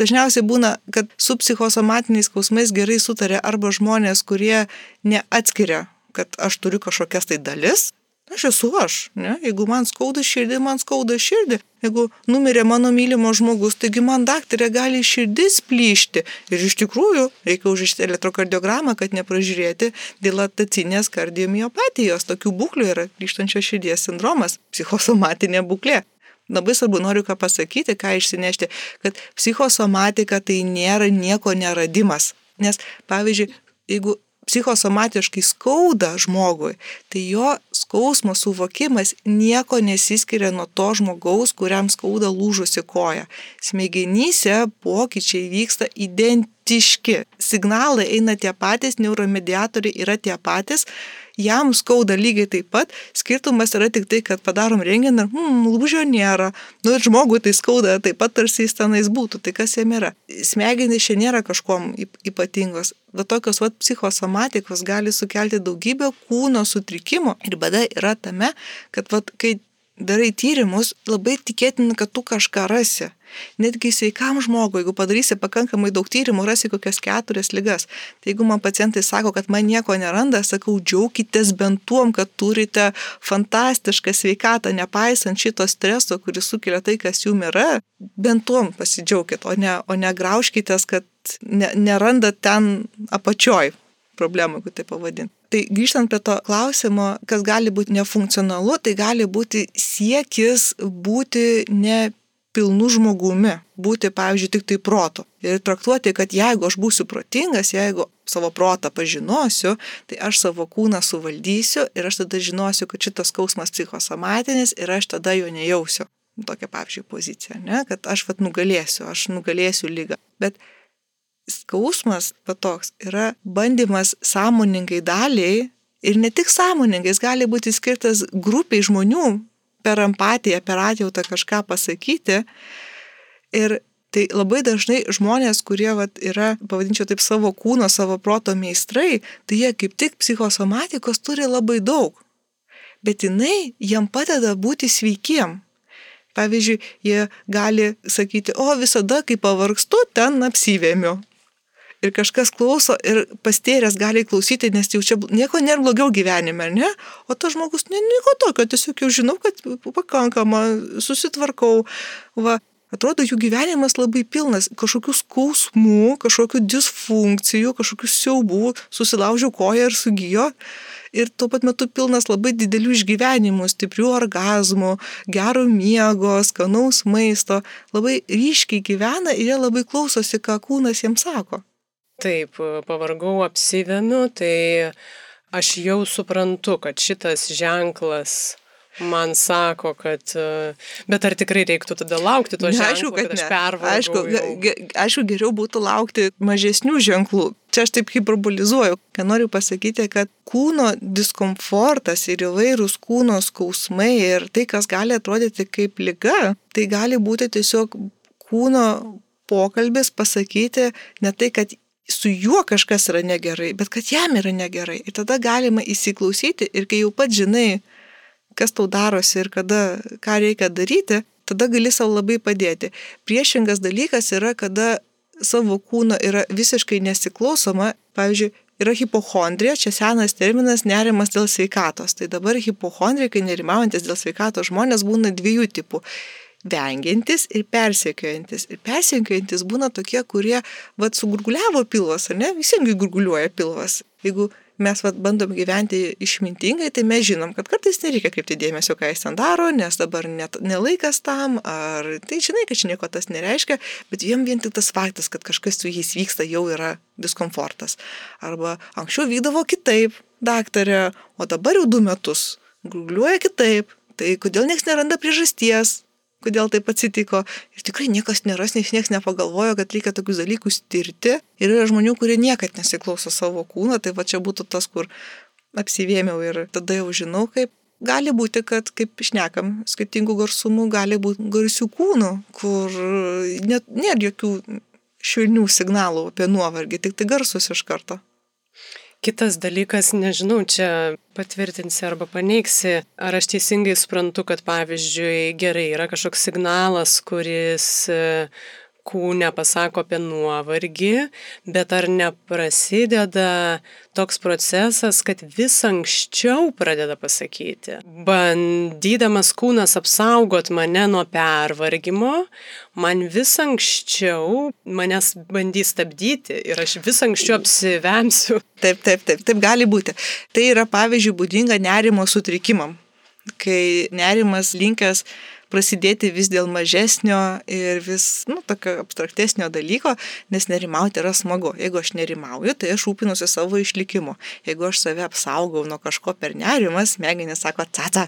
Dažniausiai būna, kad su psichosomatiniais skausmais gerai sutarė arba žmonės, kurie neatskiria, kad aš turiu kažkokias tai dalis. Aš esu aš, ne? Jeigu man skauda širdį, man skauda širdį. Jeigu numirė mano mylimo žmogus, taigi man daktarė gali širdis plyšti. Ir iš tikrųjų reikia užrišti elektrokardiogramą, kad nepražiūrėti dilatacinės kardiomiopatijos. Tokių būklių yra plyštančio širdies sindromas, psichosomatinė būklė labai svarbu noriu ką pasakyti, ką išsinešti, kad psichosomatika tai nėra nieko neradimas. Nes, pavyzdžiui, jeigu psichosomatiškai skauda žmogui, tai jo skausmo suvokimas nieko nesiskiria nuo to žmogaus, kuriam skauda lūžusi koja. Smegenyse pokyčiai vyksta identiški. Signalai eina tie patys, neuromediatoriai yra tie patys jam skauda lygiai taip pat, skirtumas yra tik tai, kad padarom renginį ir, hmm, lūžio nėra. Nu ir žmogui tai skauda taip pat, tarsi jis tenais būtų. Tai kas jam yra? Smegenys čia nėra kažkom ypatingos. Bet tokios vat, psichosomatikos gali sukelti daugybę kūno sutrikimų. Ir bada yra tame, kad vat, kai darai tyrimus, labai tikėtina, kad tu kažką rasi. Netgi sveikam žmogui, jeigu padarysi pakankamai daug tyrimų, rasi kokias keturias lygas. Tai jeigu man pacientai sako, kad man nieko neranda, sakau, džiaukitės bent tuom, kad turite fantastišką sveikatą, nepaisant šito streso, kuris sukelia tai, kas jums yra, bent tuom pasidžiaukit, o ne, o ne graužkitės, kad ne, nerandat ten apačioj problemų, jeigu tai pavadinti. Tai grįžtant prie to klausimo, kas gali būti nefunkcionalu, tai gali būti siekis būti ne pilnu žmogumi, būti, pavyzdžiui, tik tai proto. Ir traktuoti, kad jeigu aš būsiu protingas, jeigu savo protą pažinosiu, tai aš savo kūną suvaldysiu ir aš tada žinosiu, kad šitas skausmas psichosomatinis ir aš tada jo nejausiu. Tokia, pavyzdžiui, pozicija, ne? kad aš vat nugalėsiu, aš nugalėsiu lygą. Bet skausmas patoks yra bandymas sąmoningai daliai ir ne tik sąmoningai, jis gali būti skirtas grupiai žmonių per empatiją, per atjautą kažką pasakyti. Ir tai labai dažnai žmonės, kurie vat, yra, pavadinčiau taip, savo kūno, savo proto meistrai, tai jie kaip tik psichosomatikos turi labai daug. Bet jinai jiem padeda būti sveikiem. Pavyzdžiui, jie gali sakyti, o visada, kai pavargstu, ten apsivėmiu ir kažkas klauso ir pastėrės gali klausyti, nes jau čia nieko nėra blogiau gyvenime, ne? O tas žmogus, ne, nieko tokio, tiesiog jau žinau, kad pakankama, susitvarkau. Va, atrodo, jų gyvenimas labai pilnas kažkokių skausmų, kažkokių disfunkcijų, kažkokių siaubų, susilaužiau koją ir sugijo. Ir tuo pat metu pilnas labai didelių išgyvenimų, stiprių orgasmų, gero miego, skanaus maisto, labai ryškiai gyvena ir jie labai klausosi, ką kūnas jiems sako. Taip, pavargau, apsivemiu, tai aš jau suprantu, kad šitas ženklas man sako, kad... Bet ar tikrai reiktų tada laukti to ženklo, aišku, kad, kad aš pervargau? Aišku, aišku, geriau būtų laukti mažesnių ženklų. Čia aš taip hiperbolizuoju, kad noriu pasakyti, kad kūno diskomfortas ir įvairūs kūno skausmai ir tai, kas gali atrodyti kaip lyga, tai gali būti tiesiog kūno pokalbis pasakyti ne tai, kad su juo kažkas yra negerai, bet kad jam yra negerai. Ir tada galima įsiklausyti ir kai jau pat žinai, kas tau darosi ir kada, ką reikia daryti, tada gali savo labai padėti. Priešingas dalykas yra, kada savo kūno yra visiškai nesiklausoma, pavyzdžiui, yra hipochondrija, čia senas terminas nerimas dėl sveikatos. Tai dabar hipochondrikai nerimaujantis dėl sveikatos žmonės būna dviejų tipų vengiantis ir persekiojantis. Ir persekiojantis būna tokie, kurie, vad, sugurguliavo pilvas, ar ne? Visiems gurguliuoja pilvas. Jeigu mes vat, bandom gyventi išmintingai, tai mes žinom, kad kartais nereikia kreipti dėmesio, ką jis ten daro, nes dabar net nelaikas tam, ar tai žinai, kad čia nieko tas nereiškia, bet jiem vien tik tas faktas, kad kažkas su jais vyksta, jau yra diskomfortas. Arba anksčiau vykdavo kitaip, daktarė, o dabar jau du metus gurguliuoja kitaip. Tai kodėl niekas neranda priežasties, kodėl taip atsitiko. Ir tikrai niekas neras, nes niekas nepagalvojo, kad reikia tokius dalykus tirti. Ir yra žmonių, kurie niekad nesiklauso savo kūno, tai va čia būtų tas, kur apsivėmiau ir tada jau žinau, kaip gali būti, kad, kaip išnekam, skirtingų garsumų gali būti garsių kūnų, kur net nėra jokių švelnių signalų apie nuovargį, tik tai garsus iš karto. Kitas dalykas, nežinau, čia patvirtinsi arba paneigsi, ar aš teisingai suprantu, kad pavyzdžiui gerai yra kažkoks signalas, kuris kūne pasako apie nuovargį, bet ar neprasideda toks procesas, kad vis anksčiau pradeda pasakyti, bandydamas kūnas apsaugot mane nuo pervargimo, man vis anksčiau manęs bandys stabdyti ir aš vis anksčiau apsivemsiu. Taip, taip, taip, taip gali būti. Tai yra pavyzdžiui būdinga nerimo sutrikimam, kai nerimas linkęs prasidėti vis dėl mažesnio ir vis, nu, tokio abstraktesnio dalyko, nes nerimauti yra smagu. Jeigu aš nerimauju, tai aš rūpinuosi savo išlikimu. Jeigu aš save apsaugau nuo kažko per nerimą, smegenys sako, caca,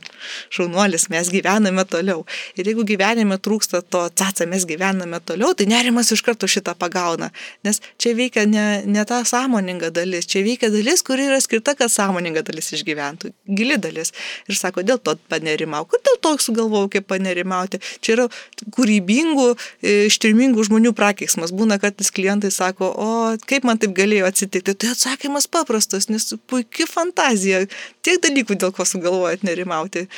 šaunuolis, mes gyvename toliau. Ir jeigu gyvenime trūksta to caca, mes gyvename toliau, tai nerimas iš karto šitą pagauna. Nes čia veikia ne, ne ta sąmoninga dalis, čia veikia dalis, kuri yra skirta, kad sąmoninga dalis išgyventų. Gili dalis. Ir sako, dėl to panerimau. Kur dėl to sugalvojau, kaip panerimauti. Čia yra kūrybingų, e, ištrimingų žmonių prakeiksmas. Būna, kad klientai sako, o kaip man taip galėjo atsitikti. Tai atsakymas paprastas, nes puikia fantazija. Tiek dalykų, dėl ko sugalvojat nerimauti.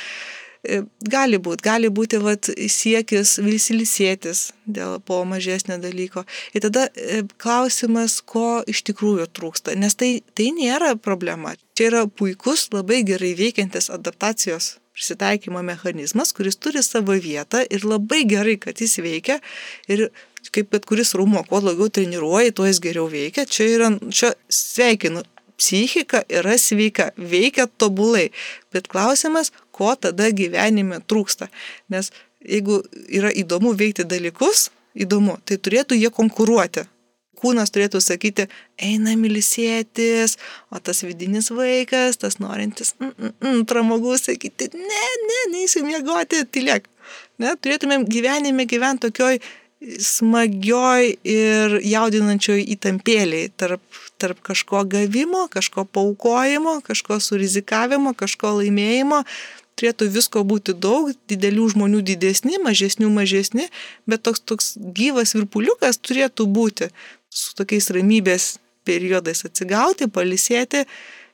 E, gali būti, gali būti vat, siekis vilsilisėtis dėl po mažesnio dalyko. Ir tada e, klausimas, ko iš tikrųjų trūksta, nes tai, tai nėra problema. Čia yra puikus, labai gerai veikiantis adaptacijos prisitaikymo mechanizmas, kuris turi savo vietą ir labai gerai, kad jis veikia. Ir kaip bet kuris rūmo, kuo daugiau treniruoji, tuo jis geriau veikia. Čia yra, čia sveikinu, psichika yra sveika, veikia tobulai. Bet klausimas, ko tada gyvenime trūksta. Nes jeigu yra įdomu veikti dalykus, įdomu, tai turėtų jie konkuruoti. Kūnas turėtų sakyti, eina milisėtis, o tas vidinis vaikas, tas norintis, mm, mm, mm, pramogus sakyti, ne, ne, neįsiu miegoti, tylėk. Ne, turėtumėm gyvenime gyventi tokioj smagioj ir jaudinančioj įtampėliai tarp, tarp kažko gavimo, kažko paukojimo, kažko surizikavimo, kažko laimėjimo. Turėtų visko būti daug, didelių žmonių didesni, mažesnių mažesni, bet toks, toks gyvas virpuliukas turėtų būti su tokiais ramybės periodais atsigauti, palisėti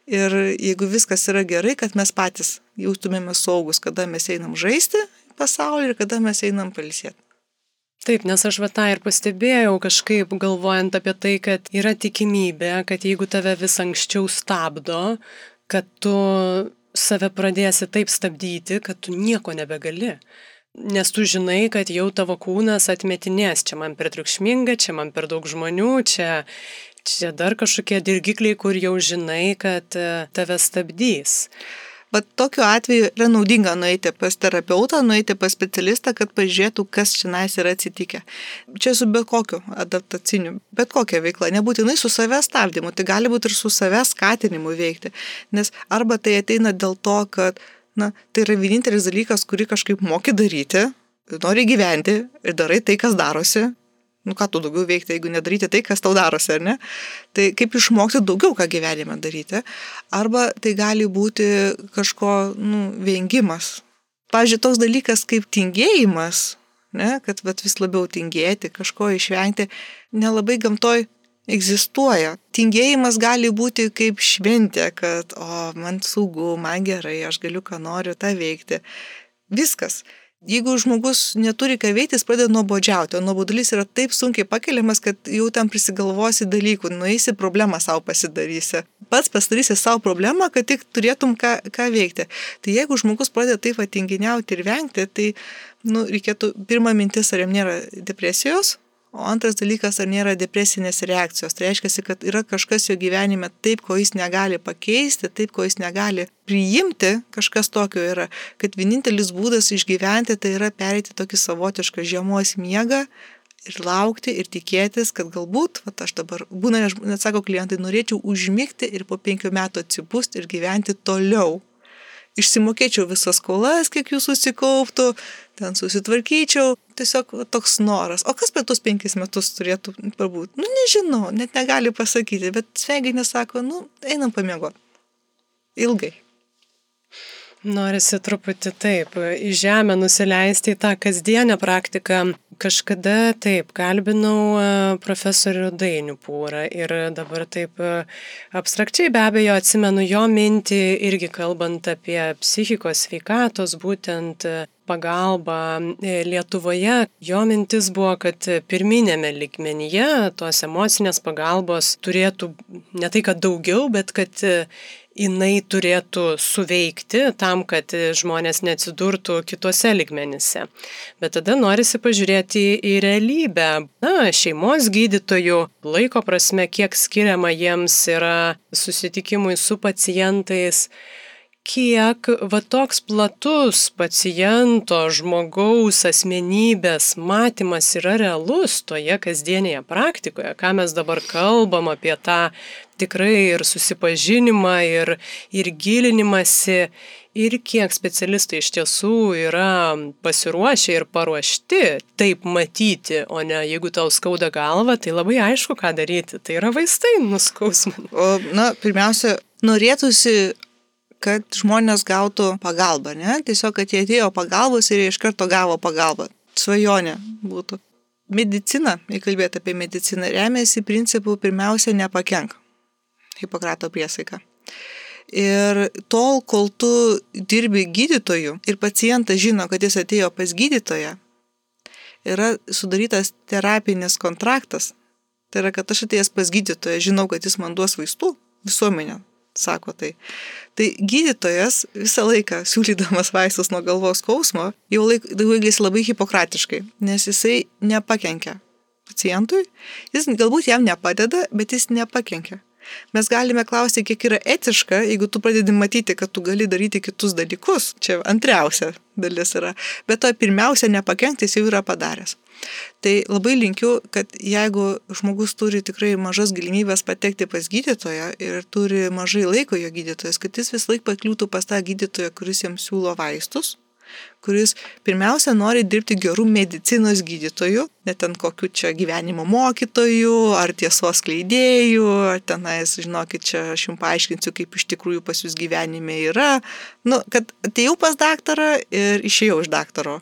ir jeigu viskas yra gerai, kad mes patys jaustumėme saugus, kada mes einam žaisti pasaulį ir kada mes einam palisėti. Taip, nes aš va tą ir pastebėjau kažkaip galvojant apie tai, kad yra tikimybė, kad jeigu tave vis anksčiau stabdo, kad tu save pradėsi taip stabdyti, kad tu nieko nebegali. Nes tu žinai, kad jau tavo kūnas atmetinės, čia man per triukšminga, čia man per daug žmonių, čia, čia dar kažkokie dirgikliai, kur jau žinai, kad e, tave stabdys. Bet tokiu atveju yra naudinga nueiti pas terapeutą, nueiti pas specialistą, kad pažiūrėtų, kas čia nais yra atsitikę. Čia su bet kokiu adaptaciniu, bet kokia veikla, nebūtinai su savęs stabdymu, tai gali būti ir su savęs skatinimu veikti. Nes arba tai ateina dėl to, kad na, tai yra vienintelis dalykas, kurį kažkaip moki daryti, nori gyventi ir darai tai, kas darosi, nu ką tu daugiau veikti, jeigu nedaryti tai, kas tau darosi, ar ne? Tai kaip išmokti daugiau ką gyvenime daryti. Arba tai gali būti kažko, nu, vengimas. Pavyzdžiui, toks dalykas kaip tingėjimas, ne, kad vis labiau tingėti, kažko išvengti, nelabai gamtoj egzistuoja. Tingėjimas gali būti kaip šventė, kad, o, man saugu, man gerai, aš galiu ką noriu tą veikti. Viskas. Jeigu žmogus neturi ką veikti, jis pradeda nuobodžiauti, o nuobodulys yra taip sunkiai pakeliamas, kad jau tam prisigalvosi dalykų, nueisi problemą savo pasidarysi. Pats pasidarysi savo problemą, kad tik turėtum ką, ką veikti. Tai jeigu žmogus pradeda taip atinginiauti ir vengti, tai nu, reikėtų pirmą mintis, ar jam nėra depresijos, O antras dalykas, ar nėra depresinės reakcijos. Tai reiškia, kad yra kažkas jo gyvenime taip, ko jis negali pakeisti, taip, ko jis negali priimti, kažkas tokio yra, kad vienintelis būdas išgyventi tai yra perėti tokį savotišką žiemos miegą ir laukti ir tikėtis, kad galbūt, va, aš dabar, būna, net sako klientai, norėčiau užmygti ir po penkių metų atsipūsti ir gyventi toliau išsimokėčiau visas skolas, kiek jų susikauptų, ten susitvarkyčiau. Tiesiog toks noras. O kas per tuos penkis metus turėtų pabūti? Nu, nežinau, net negali pasakyti, bet sveikinė sako, nu, einam pamiegoti. Ilgai. Norisi truputį taip, į žemę nusileisti į tą kasdienę praktiką. Kažkada taip, kalbinau e, profesorių Dainių Pūrą ir dabar taip e, abstrakčiai be abejo atsimenu jo mintį irgi kalbant apie psichikos sveikatos būtent e, pagalbą Lietuvoje. Jo mintis buvo, kad pirminėme ligmenyje tos emocinės pagalbos turėtų ne tai, kad daugiau, bet kad jinai turėtų suveikti tam, kad žmonės neatsidurtų kitose ligmenyse. Bet tada norisi pažiūrėti į realybę. Na, šeimos gydytojų laiko prasme, kiek skiriama jiems yra susitikimui su pacientais. Kiek va toks platus paciento, žmogaus asmenybės matymas yra realus toje kasdienėje praktikoje, ką mes dabar kalbam apie tą tikrai ir susipažinimą, ir, ir gilinimąsi, ir kiek specialistai iš tiesų yra pasiruošę ir paruošti taip matyti, o ne jeigu tau skauda galva, tai labai aišku, ką daryti. Tai yra vaistai nuskausminti. Na, pirmiausia, norėtųsi kad žmonės gautų pagalbą, ne? Tiesiog, kad jie atėjo pagalbos ir jie iš karto gavo pagalbą. Svajonė būtų. Medicina, jei kalbėt apie mediciną, remiasi principų pirmiausia nepakenk. Hipokrato priesaika. Ir tol, kol tu dirbi gydytoju ir pacientas žino, kad jis atėjo pas gydytoją, yra sudarytas terapinis kontraktas. Tai yra, kad aš atėjęs pas gydytoją, žinau, kad jis man duos vaistų, visuomenė sako tai. Tai gydytojas visą laiką siūlydamas vaistus nuo galvos skausmo jau elgėsi labai hipokratiškai, nes jisai nepakenkia pacientui, jis galbūt jam nepadeda, bet jis nepakenkia. Mes galime klausti, kiek yra etiška, jeigu tu pradedi matyti, kad tu gali daryti kitus dalykus. Čia antriausia dalis yra. Bet to pirmiausia, nepakenkti jis jau yra padaręs. Tai labai linkiu, kad jeigu žmogus turi tikrai mažas galimybės patekti pas gydytoją ir turi mažai laiko jo gydytojas, kad jis vis laik pakliūtų pas tą gydytoją, kuris jam siūlo vaistus, kuris pirmiausia nori dirbti gerų medicinos gydytojų, net ten kokiu čia gyvenimo mokytojų, ar tiesos kleidėjų, ar tenais, žinokit, čia aš jums paaiškinsiu, kaip iš tikrųjų pas jūs gyvenime yra. Nu, kad atėjau pas daktarą ir išėjau iš daktaro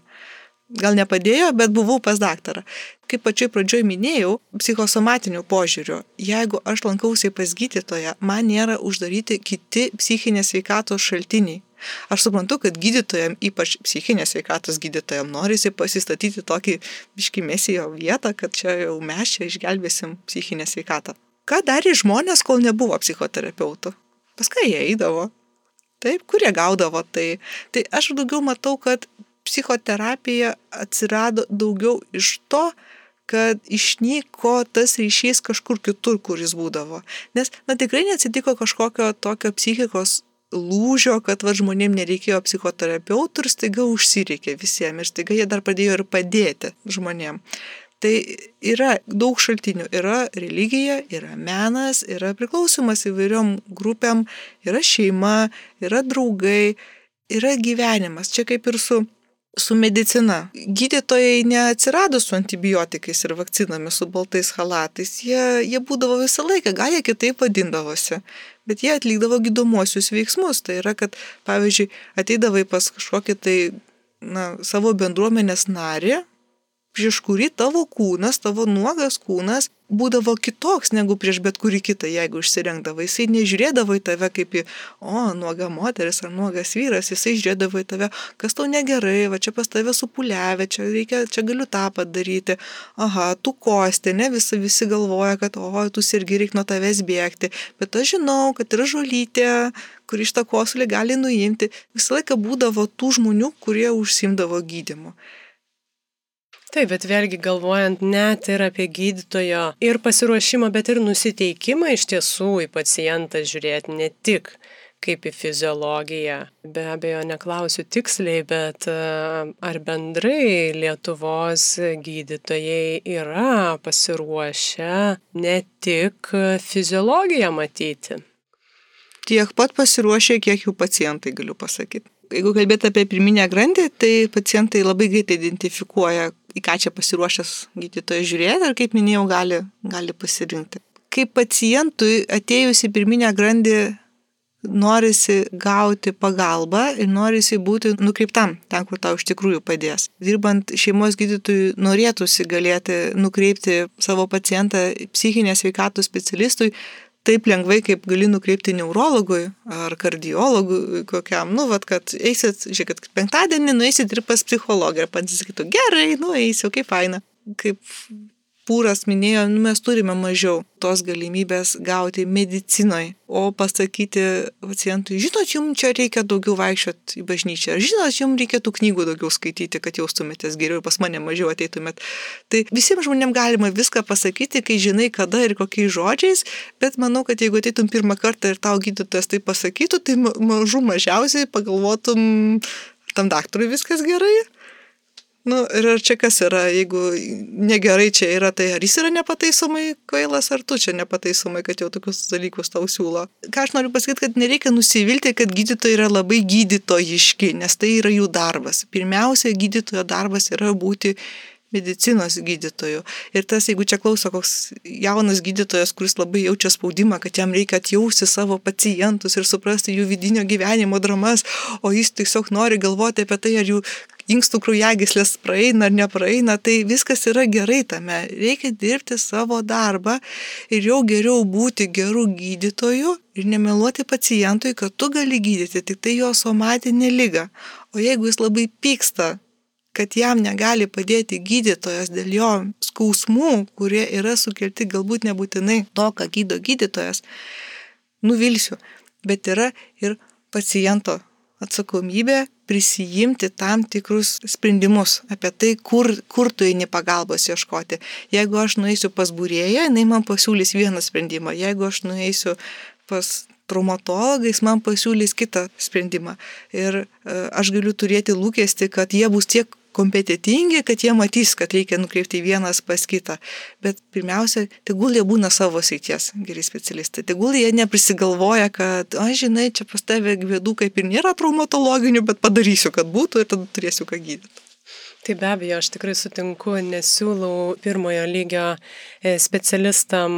gal nepadėjo, bet buvau pas daktarą. Kaip pačioj pradžioj minėjau, psichosomatinių požiūrių, jeigu aš lankausi pas gydytoją, man nėra uždaryti kiti psichinės veikatos šaltiniai. Aš suprantu, kad gydytojams, ypač psichinės veikatos gydytojams, norisi pasistatyti tokį biškimėsijo vietą, kad čia jau mes čia išgelbėsim psichinę sveikatą. Ką darė žmonės, kol nebuvo psichoterapeutų? Paskui jie eidavo. Taip, kurie gaudavo tai. Tai aš daugiau matau, kad psichoterapija atsirado daugiau iš to, kad išnyko tas ryšys kažkur kitur, kur jis būdavo. Nes, na, tikrai neatsitiko kažkokio tokio psichikos lūžio, kad va žmonėm nereikėjo psichoterapeutų ir staiga užsireikė visiems ir staiga jie dar pradėjo ir padėti žmonėm. Tai yra daug šaltinių. Yra religija, yra menas, yra priklausimas įvairiom grupėm, yra šeima, yra draugai, yra gyvenimas. Čia kaip ir su su medicina. Gydytojai neatsirado su antibiotikais ir vakcinomis, su baltais halatais. Jie, jie būdavo visą laiką, gal jie kitaip vadindavosi, bet jie atlikdavo gydomuosius veiksmus. Tai yra, kad, pavyzdžiui, ateidavai pas kažkokį tai na, savo bendruomenės narį, prieš kurį tavo kūnas, tavo nuogas kūnas būdavo kitoks negu prieš bet kurį kitą, jeigu išsirengdavo. Jisai nežiūrėdavo į tave kaip į, o, nuoga moteris ar nuogas vyras, jisai žiūrėdavo į tave, kas tau negerai, va čia pas tave supuliavę, čia, reikia, čia galiu tą padaryti. Aha, tu kosti, ne visi, visi galvoja, kad, o, tu irgi reikia nuo tavęs bėgti, bet aš žinau, kad yra žolytė, kuri šitą kosulį gali nuimti. Visą laiką būdavo tų žmonių, kurie užsimdavo gydimu. Taip, bet vėlgi galvojant net ir apie gydytojo ir pasiruošimą, bet ir nusiteikimą iš tiesų į pacientą žiūrėti ne tik kaip į fiziologiją. Be abejo, neklausiu tiksliai, bet e, ar bendrai Lietuvos gydytojai yra pasiruošę ne tik fiziologiją matyti? Tiek pat pasiruošę, kiek jų pacientai, galiu pasakyti. Jeigu kalbėt apie pirminę grandį, tai pacientai labai greitai identifikuoja, į ką čia pasiruošęs gydytojas žiūrėti ir, kaip minėjau, gali, gali pasirinkti. Kaip pacientui atėjus į pirminę grandį norisi gauti pagalbą ir norisi būti nukreiptam ten, kur tau iš tikrųjų padės. Dirbant šeimos gydytojui norėtųsi galėti nukreipti savo pacientą psichinės veikatos specialistui taip lengvai, kaip gali nukreipti neurologui ar kardiologui kokiam, nu, vad, kad eisit, žiūrėkit, penktadienį nueisit ir pas psichologą ir pats sakytų, gerai, nu, eisiu, kaip faina. Kaip Pūras minėjo, nu, mes turime mažiau tos galimybės gauti medicinoje, o pasakyti pacientui, žinot, jums čia reikia daugiau vaikščioti į bažnyčią, žinot, jums reikėtų knygų daugiau skaityti, kad jaustumėtės geriau ir pas mane mažiau ateitumėt. Tai visiems žmonėms galima viską pasakyti, kai žinai, kada ir kokiais žodžiais, bet manau, kad jeigu ateitum pirmą kartą ir tau gydytojas tai pasakytų, tai mažų mažiausiai pagalvotum, tam daktarui viskas gerai Nu, ir ar čia kas yra, jeigu negerai čia yra, tai ar jis yra nepataisomai kvailas, ar tu čia nepataisomai, kad jau tokius dalykus tau siūlo. Ką aš noriu pasakyti, kad nereikia nusivilti, kad gydytojai yra labai gydytojiški, nes tai yra jų darbas. Pirmiausia, gydytojo darbas yra būti medicinos gydytojų. Ir tas, jeigu čia klauso koks jaunas gydytojas, kuris labai jaučia spaudimą, kad jam reikia atjausti savo pacientus ir suprasti jų vidinio gyvenimo dramas, o jis tiesiog nori galvoti apie tai, ar jų inkstų kraujagyslės praeina ar nepraeina, tai viskas yra gerai tame. Reikia dirbti savo darbą ir jau geriau būti gerų gydytojų ir nemeluoti pacientui, kad tu gali gydyti tik tai jo somatinę lygą. O jeigu jis labai pyksta, kad jam negali padėti gydytojas dėl jo skausmų, kurie yra sukelti galbūt nebūtinai to, ką gydo gydytojas, nuvilsiu. Bet yra ir paciento atsakomybė prisijimti tam tikrus sprendimus apie tai, kur, kur tu eini pagalbos ieškoti. Jeigu aš nueisiu pas būrėją, jinai man pasiūlys vieną sprendimą. Jeigu aš nueisiu pas traumatologą, jis man pasiūlys kitą sprendimą. Ir e, aš galiu turėti lūkesti, kad jie bus tiek kompetitingi, kad jie matys, kad reikia nukreipti vienas pas kitą. Bet pirmiausia, tegul jie būna savo seities geri specialistai. Tegul jie neprisigalvoja, kad, aš žinai, čia pas tave gvėdų kaip ir nėra traumatologinių, bet padarysiu, kad būtų ir tada turėsiu ką gydyti. Tai be abejo, aš tikrai sutinku, nesiūlau pirmojo lygio e, specialistam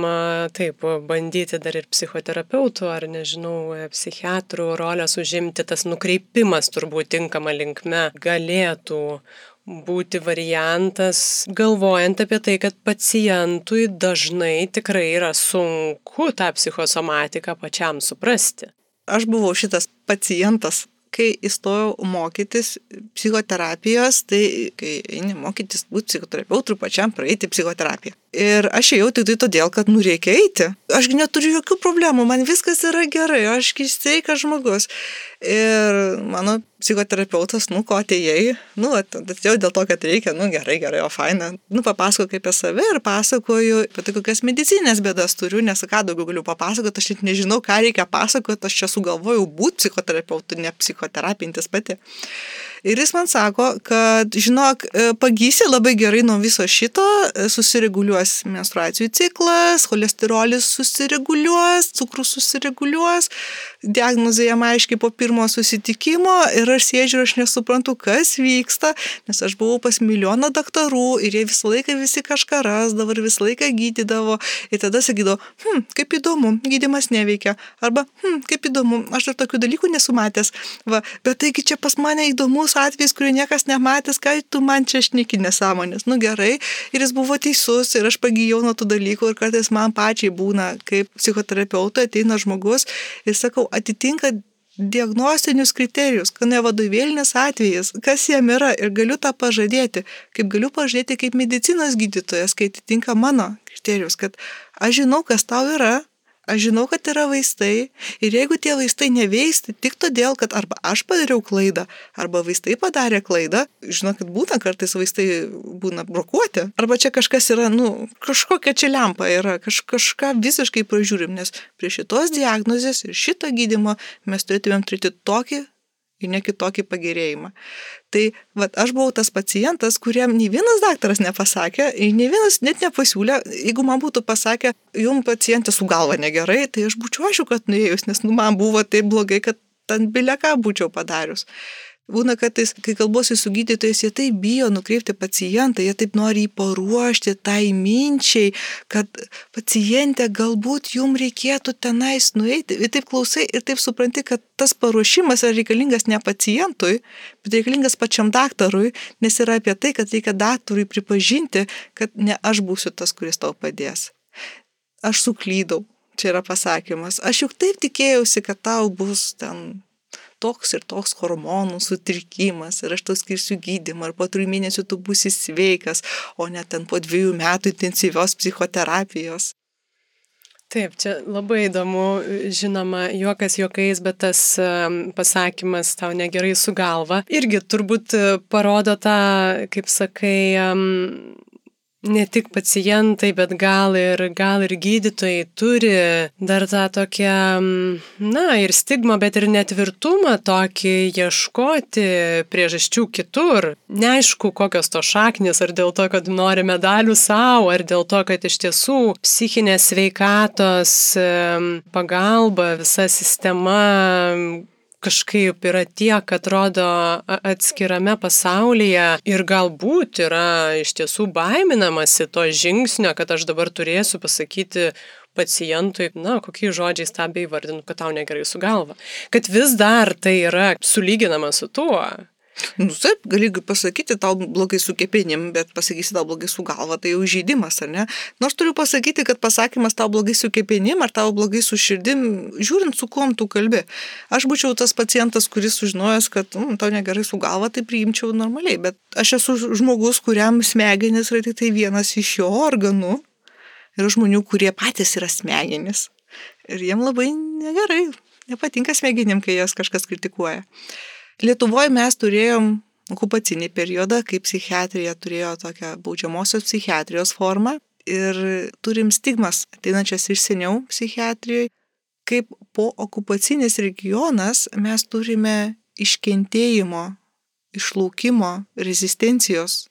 taip bandyti dar ir psichoterapeutų ar, nežinau, e, psichiatrų rolės užimti, tas nukreipimas turbūt tinkama linkme galėtų būti variantas, galvojant apie tai, kad pacientui dažnai tikrai yra sunku tą psichosomatiką pačiam suprasti. Aš buvau šitas pacientas kai įstojau mokytis psichoterapijos, tai kai eini mokytis būti psichoterapeutų, pačiam praeiti psichoterapiją. Ir aš ėjau tik tai todėl, kad nu reikia eiti. Ašgi neturiu jokių problemų, man viskas yra gerai, ašgi sveikas žmogus. Ir mano psichoterapeutas, nu, ko atėjai, nu, atėjau dėl to, kad reikia, nu, gerai, gerai, o faina. Nu, papasako apie save ir pasakoju apie tai, kokias medicinės bėdas turiu, nes ką daugiau galiu papasakoti, aš net nežinau, ką reikia pasakoti, aš čia sugalvojau būti psichoterapeutu, ne psichoterapintis pati. Ir jis man sako, kad, žinok, e, pagysi labai gerai nuo viso šito, e, susireguliuos menstruacijų ciklas, cholesterolis susireguliuos, cukrus susireguliuos, diagnozė jam aiškiai po pirmo susitikimo ir aš sėdžiu ir aš nesuprantu, kas vyksta, nes aš buvau pas milijoną daktarų ir jie visą laiką visi kažką rasdavo ir visą laiką gydydavo. Ir tada sakydavo, hm, kaip įdomu, gydimas neveikia. Arba, hm, kaip įdomu, aš dar tokių dalykų nesumatęs. Va, bet taigi čia pas mane įdomus atvejis, kurį niekas nematęs, ką tu man čia šneki nesąmonės. Nu gerai, ir jis buvo teisus ir aš pagyjau nuo tų dalykų ir kartais man pačiai būna, kaip psichoterapeutui ateina žmogus ir sakau, atitinka diagnostinius kriterijus, kad ne vadovėlinis atvejis, kas jam yra ir galiu tą pažadėti, kaip galiu pažadėti kaip medicinos gydytojas, kai atitinka mano kriterijus, kad aš žinau, kas tau yra, Aš žinau, kad yra vaistai ir jeigu tie vaistai neveisti tik todėl, kad arba aš padariau klaidą, arba vaistai padarė klaidą, žinokit, būna kartais vaistai būna brokuoti, arba čia kažkas yra, nu, kažkokia čia lempa yra, kaž, kažką visiškai pražiūrim, nes prie šitos diagnozės ir šito gydimo mes turėtumėm turėti tokį ir ne kitokį pagerėjimą. Tai vat, aš buvau tas pacientas, kuriam nei vienas daktaras nepasakė, nei vienas net nepasiūlė, jeigu man būtų pasakę, jum pacientė su galva negerai, tai aš būčiau aišku, kad nuėjus, nes nu, man buvo taip blogai, kad ten bileką būčiau padarius. Būna, kad tais, kai kalbuosi su gydytojais, jie taip bijo nukreipti pacientą, jie taip nori jį paruošti tai minčiai, kad pacientė galbūt jum reikėtų tenais nueiti. Ir taip klausai ir taip supranti, kad tas paruošimas yra reikalingas ne pacientui, bet reikalingas pačiam daktarui, nes yra apie tai, kad reikia daktarui pripažinti, kad ne aš būsiu tas, kuris tau padės. Aš suklydau, čia yra pasakymas. Aš juk taip tikėjausi, kad tau bus ten toks ir toks hormonų sutrikimas ir aš tau skirsiu gydymą ir po trijų mėnesių tu būsi sveikas, o ne ten po dviejų metų intensyvios psichoterapijos. Taip, čia labai įdomu, žinoma, juokas juokais, bet tas pasakymas tau negerai su galva irgi turbūt parodo tą, kaip sakai, ne tik pacientai, bet gal ir, gal ir gydytojai turi dar tą tokią, na, ir stigmą, bet ir netvirtumą tokį ieškoti priežasčių kitur. Neaišku, kokios to šaknis, ar dėl to, kad nori medalių savo, ar dėl to, kad iš tiesų psichinės veikatos pagalba, visa sistema kažkaip yra tiek, atrodo, atskirame pasaulyje ir galbūt yra iš tiesų baiminamasi to žingsnio, kad aš dabar turėsiu pasakyti pacientui, na, kokiais žodžiais tą bei vardinu, kad tau negerai su galva. Kad vis dar tai yra sulyginama su tuo. Nu, taip, gali pasakyti tau blogai su kepenim, bet pasakysi tau blogai su galva, tai jau žaidimas, ar ne? Nors turiu pasakyti, kad pasakymas tau blogai su kepenim ar tau blogai su širdim, žiūrint su kuom tu kalbi. Aš būčiau tas pacientas, kuris sužinojęs, kad mm, tau negerai su galva, tai priimčiau normaliai, bet aš esu žmogus, kuriam smegenis yra tik tai vienas iš jo organų. Yra žmonių, kurie patys yra smegenis. Ir jiem labai negerai, nepatinka smegenim, kai jas kažkas kritikuoja. Lietuvoje mes turėjom okupacinį periodą, kai psichiatrija turėjo tokią baudžiamosios psichiatrijos formą ir turim stigmas ateinančias iš seniau psichiatrijoje, kaip po okupacinis regionas mes turime iškentėjimo, išlaukimo, rezistencijos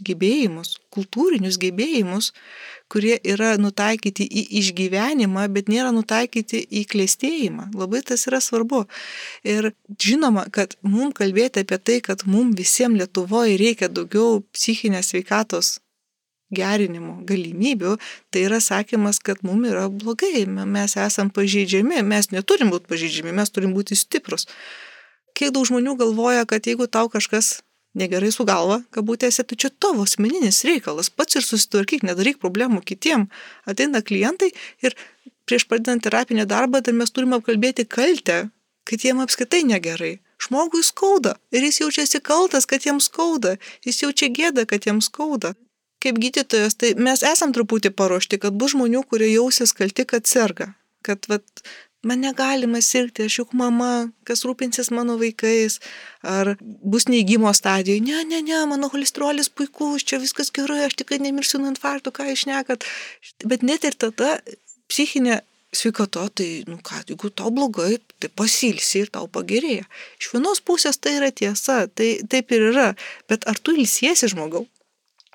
gebėjimus, kultūrinius gebėjimus, kurie yra nutaikyti į išgyvenimą, bet nėra nutaikyti į klėstėjimą. Labai tas yra svarbu. Ir žinoma, kad mums kalbėti apie tai, kad mums visiems Lietuvoje reikia daugiau psichinės veikatos gerinimo galimybių, tai yra sakymas, kad mums yra blogai, mes esam pažeidžiami, mes neturim būti pažeidžiami, mes turim būti stiprus. Kiek daug žmonių galvoja, kad jeigu tau kažkas negerai su galva, kabutėse, tai čia tavo asmeninis reikalas, pats ir susitvarkyk, nedaryk problemų kitiem. Ateina klientai ir prieš pradedant terapinį darbą, tai mes turime apkalbėti kaltę, kad jiem apskritai negerai. Žmogui skauda ir jis jaučiasi kaltas, kad jiems skauda, jis jaučia gėdą, kad jiems skauda. Kaip gydytojas, tai mes esam truputį paruošti, kad bus žmonių, kurie jausis kalti, kad serga. Kad vat, man negalima sirgti, aš juk mama, kas rūpinsis mano vaikais, ar bus neįgymo stadijoje, ne, ne, ne, mano cholesterolis puikus, čia viskas gerai, aš tikrai nemirsiu nuo infarkto, ką išnekat. Bet net ir tada psichinė sveikata, tai, nu ką, jeigu tau blogai, tai pasilsi ir tau pagerėja. Iš vienos pusės tai yra tiesa, tai taip ir yra, bet ar tu ilsiesi žmogau?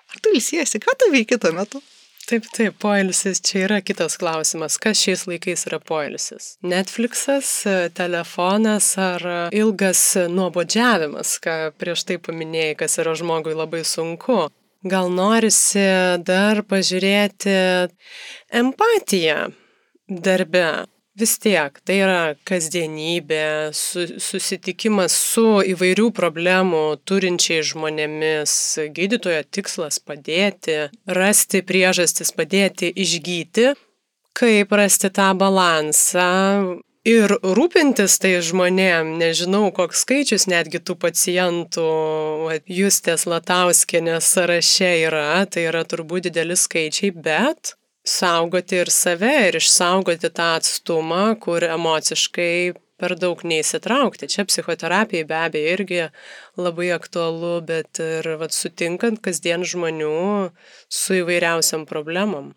Ar tu ilsiesi, ką tu veiki tuo metu? Taip, taip, poilsis čia yra kitas klausimas. Kas šiais laikais yra poilsis? Netflixas, telefonas ar ilgas nuobodžiavimas, ką prieš tai paminėjai, kas yra žmogui labai sunku. Gal norisi dar pažiūrėti empatiją darbe, vis tiek tai yra kasdienybė, su, susitikimas su įvairių problemų turinčiais žmonėmis. Gydytojo tikslas padėti, rasti priežastis, padėti išgyti, kaip rasti tą balansą. Ir rūpintis tai žmonėm, nežinau, koks skaičius netgi tų pacientų Justės Latauskienės sąraše yra, tai yra turbūt dideli skaičiai, bet saugoti ir save ir išsaugoti tą atstumą, kur emociškai per daug neįsitraukti. Čia psichoterapijai be abejo irgi labai aktualu, bet ir vat, sutinkant kasdien žmonių su įvairiausiam problemom.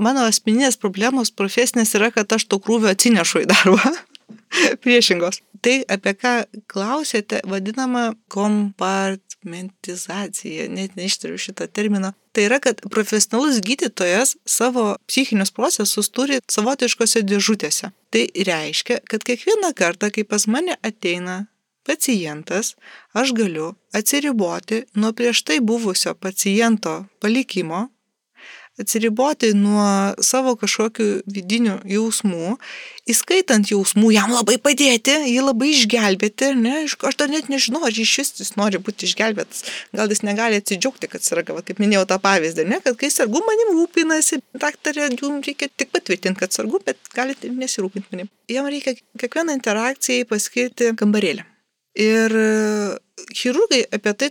Mano asmeninės problemos profesinės yra, kad aš to krūvio atsinešu į darbą. [laughs] Priešingos. Tai, apie ką klausėte, vadinama kompartmentizacija, net neištariu šitą terminą. Tai yra, kad profesionalus gydytojas savo psichinius procesus turi savotiškose dėžutėse. Tai reiškia, kad kiekvieną kartą, kai pas mane ateina pacientas, aš galiu atsiriboti nuo prieš tai buvusio paciento palikimo, atsiriboti nuo savo kažkokių vidinių jausmų, įskaitant jausmų, jam labai padėti, jį labai išgelbėti, ne, aš dar net nežinau, ar iš vis jis nori būti išgelbėtas, gal jis negali atsidžiaugti, kad serga, va, kaip minėjau tą pavyzdį, ne, kad kai sergu manim rūpinasi, daktarė, jums reikia tik patvirtinti, kad sergu, bet galite nesirūpinti manim. Jam reikia kiekvieną interakciją paskirti kambarėlį. Ir chirurgai apie tai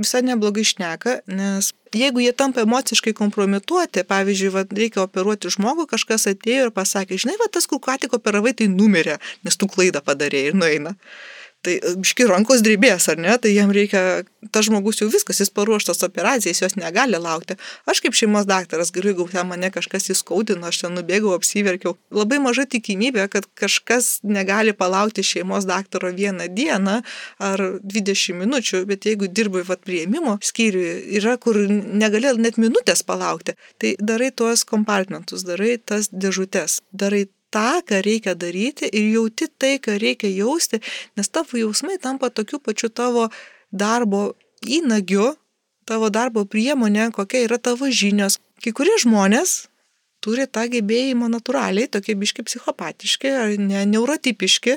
visai neblogai šneka, nes jeigu jie tampa emociškai kompromituoti, pavyzdžiui, va, reikia operuoti žmogų, kažkas atėjo ir pasakė, žinai, va, tas, kur ką tik operavai, tai numirė, nes tu klaidą padarėjai ir nueina tai e, biški rankos drebės, ar ne, tai jam reikia, tas žmogus jau viskas, jis paruoštas operacijais, jos negali laukti. Aš kaip šeimos daktaras galiu, jeigu ten mane kažkas įskaudino, aš ten nubėgau, apsiverkiau. Labai maža tikimybė, kad kažkas negali palaukti šeimos daktaro vieną dieną ar 20 minučių, bet jeigu dirbai vat prieimimo skyriui, yra kur negali net minutės palaukti, tai darai tuos kompartmentus, darai tas dėžutes, darai tą, ką reikia daryti ir jauti tai, ką reikia jausti, nes tavo jausmai tampa tokiu pačiu tavo darbo įnagiu, tavo darbo priemonė, kokia yra tavo žinios. Kai kurie žmonės turi tą gebėjimą natūraliai, tokie biški psichopatiški ar ne neurotipiški,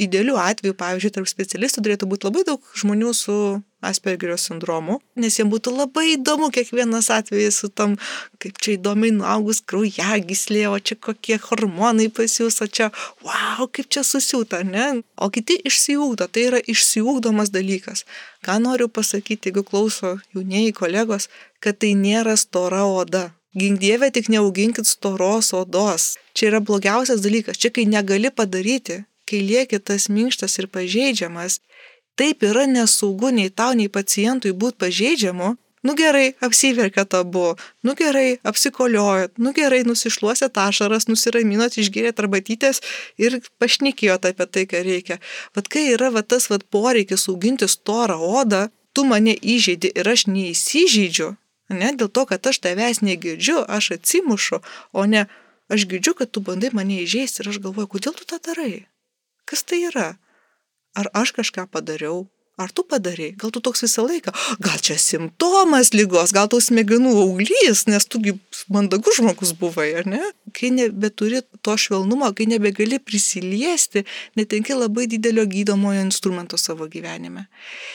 idealių atvejų, pavyzdžiui, tarp specialistų turėtų būti labai daug žmonių su Aspergerio sindromu, nes jiems būtų labai įdomu kiekvienas atvejis su tam, kaip čia įdomiai nuaugus kraujagyslė, o čia kokie hormonai pas jūs, o čia, wow, kaip čia susiūta, ne? O kiti išsiūkdo, tai yra išsiūkdomas dalykas. Ką noriu pasakyti, jeigu klauso jaunieji kolegos, kad tai nėra stora oda. Gink dievė, tik neauginkit storos odos. Čia yra blogiausias dalykas. Čia kai negali padaryti, kai lieki tas minkštas ir pažeidžiamas, taip yra nesaugu nei tau, nei pacientui būti pažeidžiamu, nu gerai, apsiverkėt abu, nu gerai, apsikoliojot, nu gerai, nusišluosėt ašaras, nusiraminot, išgėrėt arbatytės ir pašnekėjot apie tai, ką reikia. Vat kai yra vat, tas vat, poreikis auginti storą odą, tu mane įžeidi ir aš neįsižeidžiu, ne dėl to, kad aš tavęs negirdžiu, aš atsimušu, o ne aš girdžiu, kad tu bandai mane įžeisti ir aš galvoju, kodėl tu tą darai. Kas tai yra? Ar aš kažką padariau? Ar tu padarai? Gal tu toks visą laiką? Gal čia simptomas lygos, gal tau smegenų auglys, nes tugi mandagus žmogus buvai, ar ne? Kai nebeturi to švelnumo, kai nebegali prisiliesti, netenki labai didelio gydomojo instrumento savo gyvenime.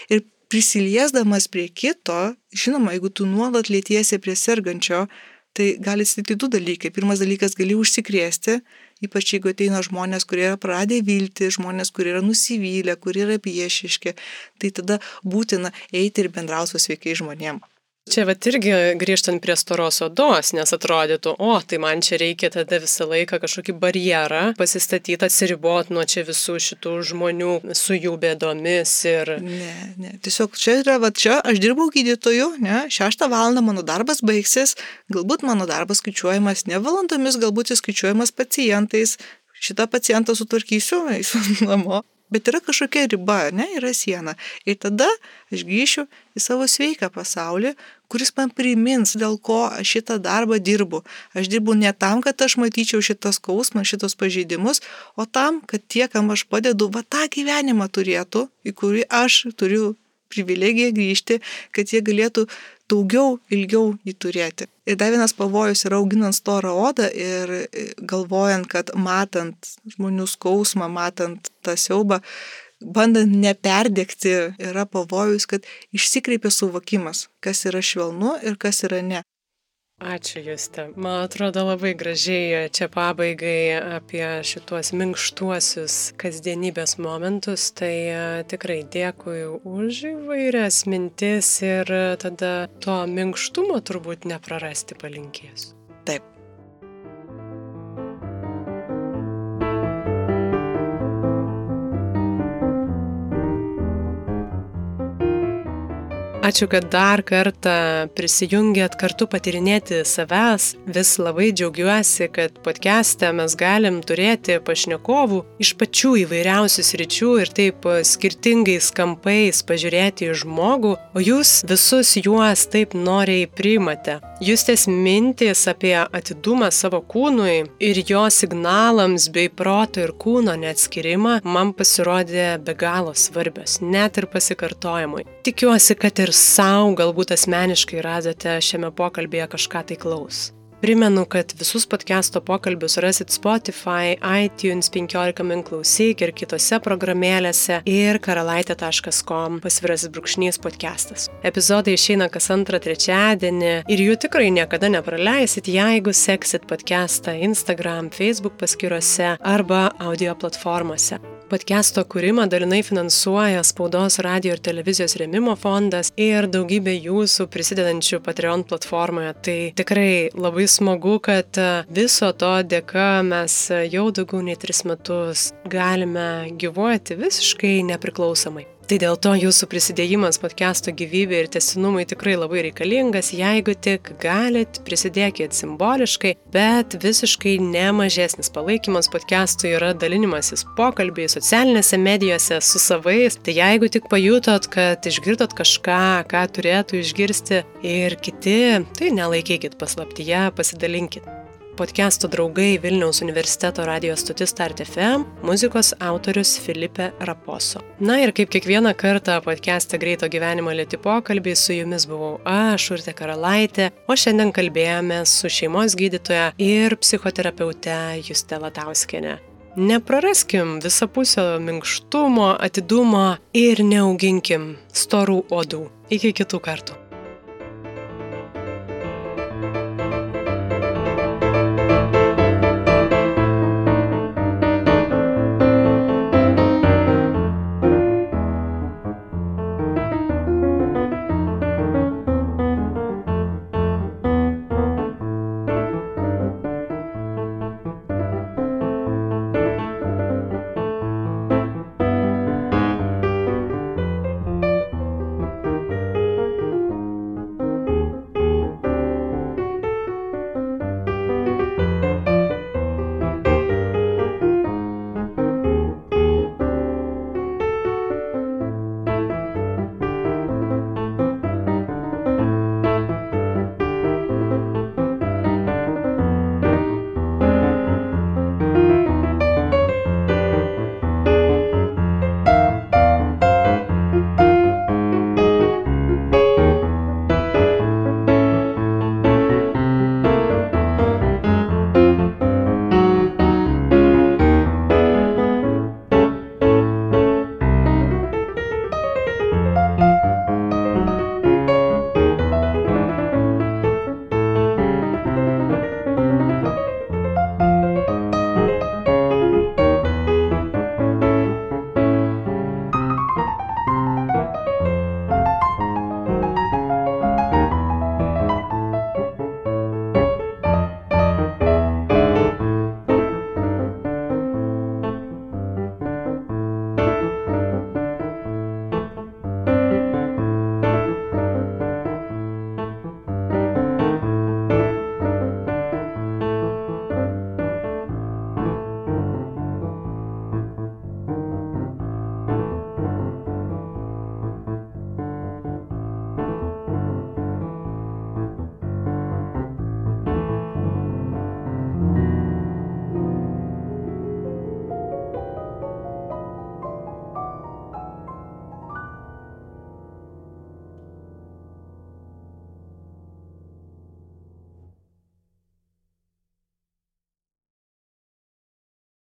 Ir prisiliesdamas prie kito, žinoma, jeigu tu nuolat lėtiesi prie sergančio, tai gali atsitikti du dalykai. Pirmas dalykas gali užsikrėsti ypač jeigu ateina žmonės, kurie yra pradę vilti, žmonės, kurie yra nusivylę, kurie yra priešiški, tai tada būtina eiti ir bendrauti su sveikai žmonėms. Čia vat irgi grįžtant prie storos odos, nes atrodytų, o, tai man čia reikia tada visą laiką kažkokį barjerą pasistatyti, atsiriboti nuo čia visų šitų žmonių su jų bėdomis ir... Ne, ne, tiesiog čia yra, va čia aš dirbau gydytoju, ne, šeštą valandą mano darbas baigsis, galbūt mano darbas skaičiuojamas ne valandomis, galbūt jis skaičiuojamas pacientais, šitą pacientą sutvarkysiu, eisiu [laughs] namo. Bet yra kažkokia riba, ne, yra siena. Ir tada aš grįšiu į savo sveiką pasaulį, kuris man primins, dėl ko aš šitą darbą dirbu. Aš dirbu ne tam, kad aš matyčiau šitas skausmą, šitos pažeidimus, o tam, kad tie, kam aš padedu, va tą gyvenimą turėtų, į kurį aš turiu privilegiją grįžti, kad jie galėtų daugiau, ilgiau jį turėti. Ir dar vienas pavojus yra auginant storą odą ir e, galvojant, kad matant žmonių skausmą, matant tą siaubą, bandant neperdėkti, yra pavojus, kad išsikreipia suvokimas, kas yra švelnu ir kas yra ne. Ačiū Juste. Man atrodo labai gražiai čia pabaigai apie šituos minkštuosius kasdienybės momentus. Tai e, tikrai dėkui už įvairias mintis ir tada to minkštumo turbūt neprarasti palinkėsiu. Ačiū, kad dar kartą prisijungėt kartu patirinėti savęs. Vis labai džiaugiuosi, kad podcast'e mes galim turėti pašnekovų iš pačių įvairiausių sričių ir taip skirtingais kampais pažiūrėti į žmogų, o jūs visus juos taip noriai priimate. Justės mintys apie atidumą savo kūnui ir jo signalams bei proto ir kūno neatskirimą man pasirodė be galo svarbios, net ir pasikartojimui. Tikiuosi, kad ir savo galbūt asmeniškai radote šiame pokalbėje kažką tai klaus. Primenu, kad visus podcast'o pokalbius rasit Spotify, iTunes 15 min klausyk ir kitose programėlėse ir karalaitė.com pasvirasis brūkšnys podcastas. Epizodai išeina kas antrą trečiadienį ir jų tikrai niekada nepraleisit, jeigu seksit podcastą Instagram, Facebook paskiruose arba audio platformose. Podcast'o kūrimą dalinai finansuoja Spaudos radio ir televizijos remimo fondas ir daugybė jūsų prisidedančių Patreon platformoje. Tai tikrai labai smagu, kad viso to dėka mes jau daugiau nei tris metus galime gyvuoti visiškai nepriklausomai. Tai dėl to jūsų prisidėjimas podcast'o gyvybė ir tesinumui tikrai labai reikalingas, jeigu tik galit, prisidėkit simboliškai, bet visiškai nemažesnis palaikymas podcast'ui yra dalinimasis pokalbiai socialinėse medijose su savais. Tai jeigu tik pajutot, kad išgirdot kažką, ką turėtų išgirsti ir kiti, tai nelaikykit paslaptyje, pasidalinkit podcast'o draugai Vilniaus universiteto radijos stotis Start FM, muzikos autorius Filipe Raposo. Na ir kaip kiekvieną kartą podcast'e greito gyvenimo lėti pokalbiai su jumis buvau aš, Urte Karalaitė, o šiandien kalbėjome su šeimos gydytoja ir psichoterapeute Juste Latauskienė. Nepraraskim visapusio minkštumo, atidumo ir neauginkim storų odų. Iki kitų kartų.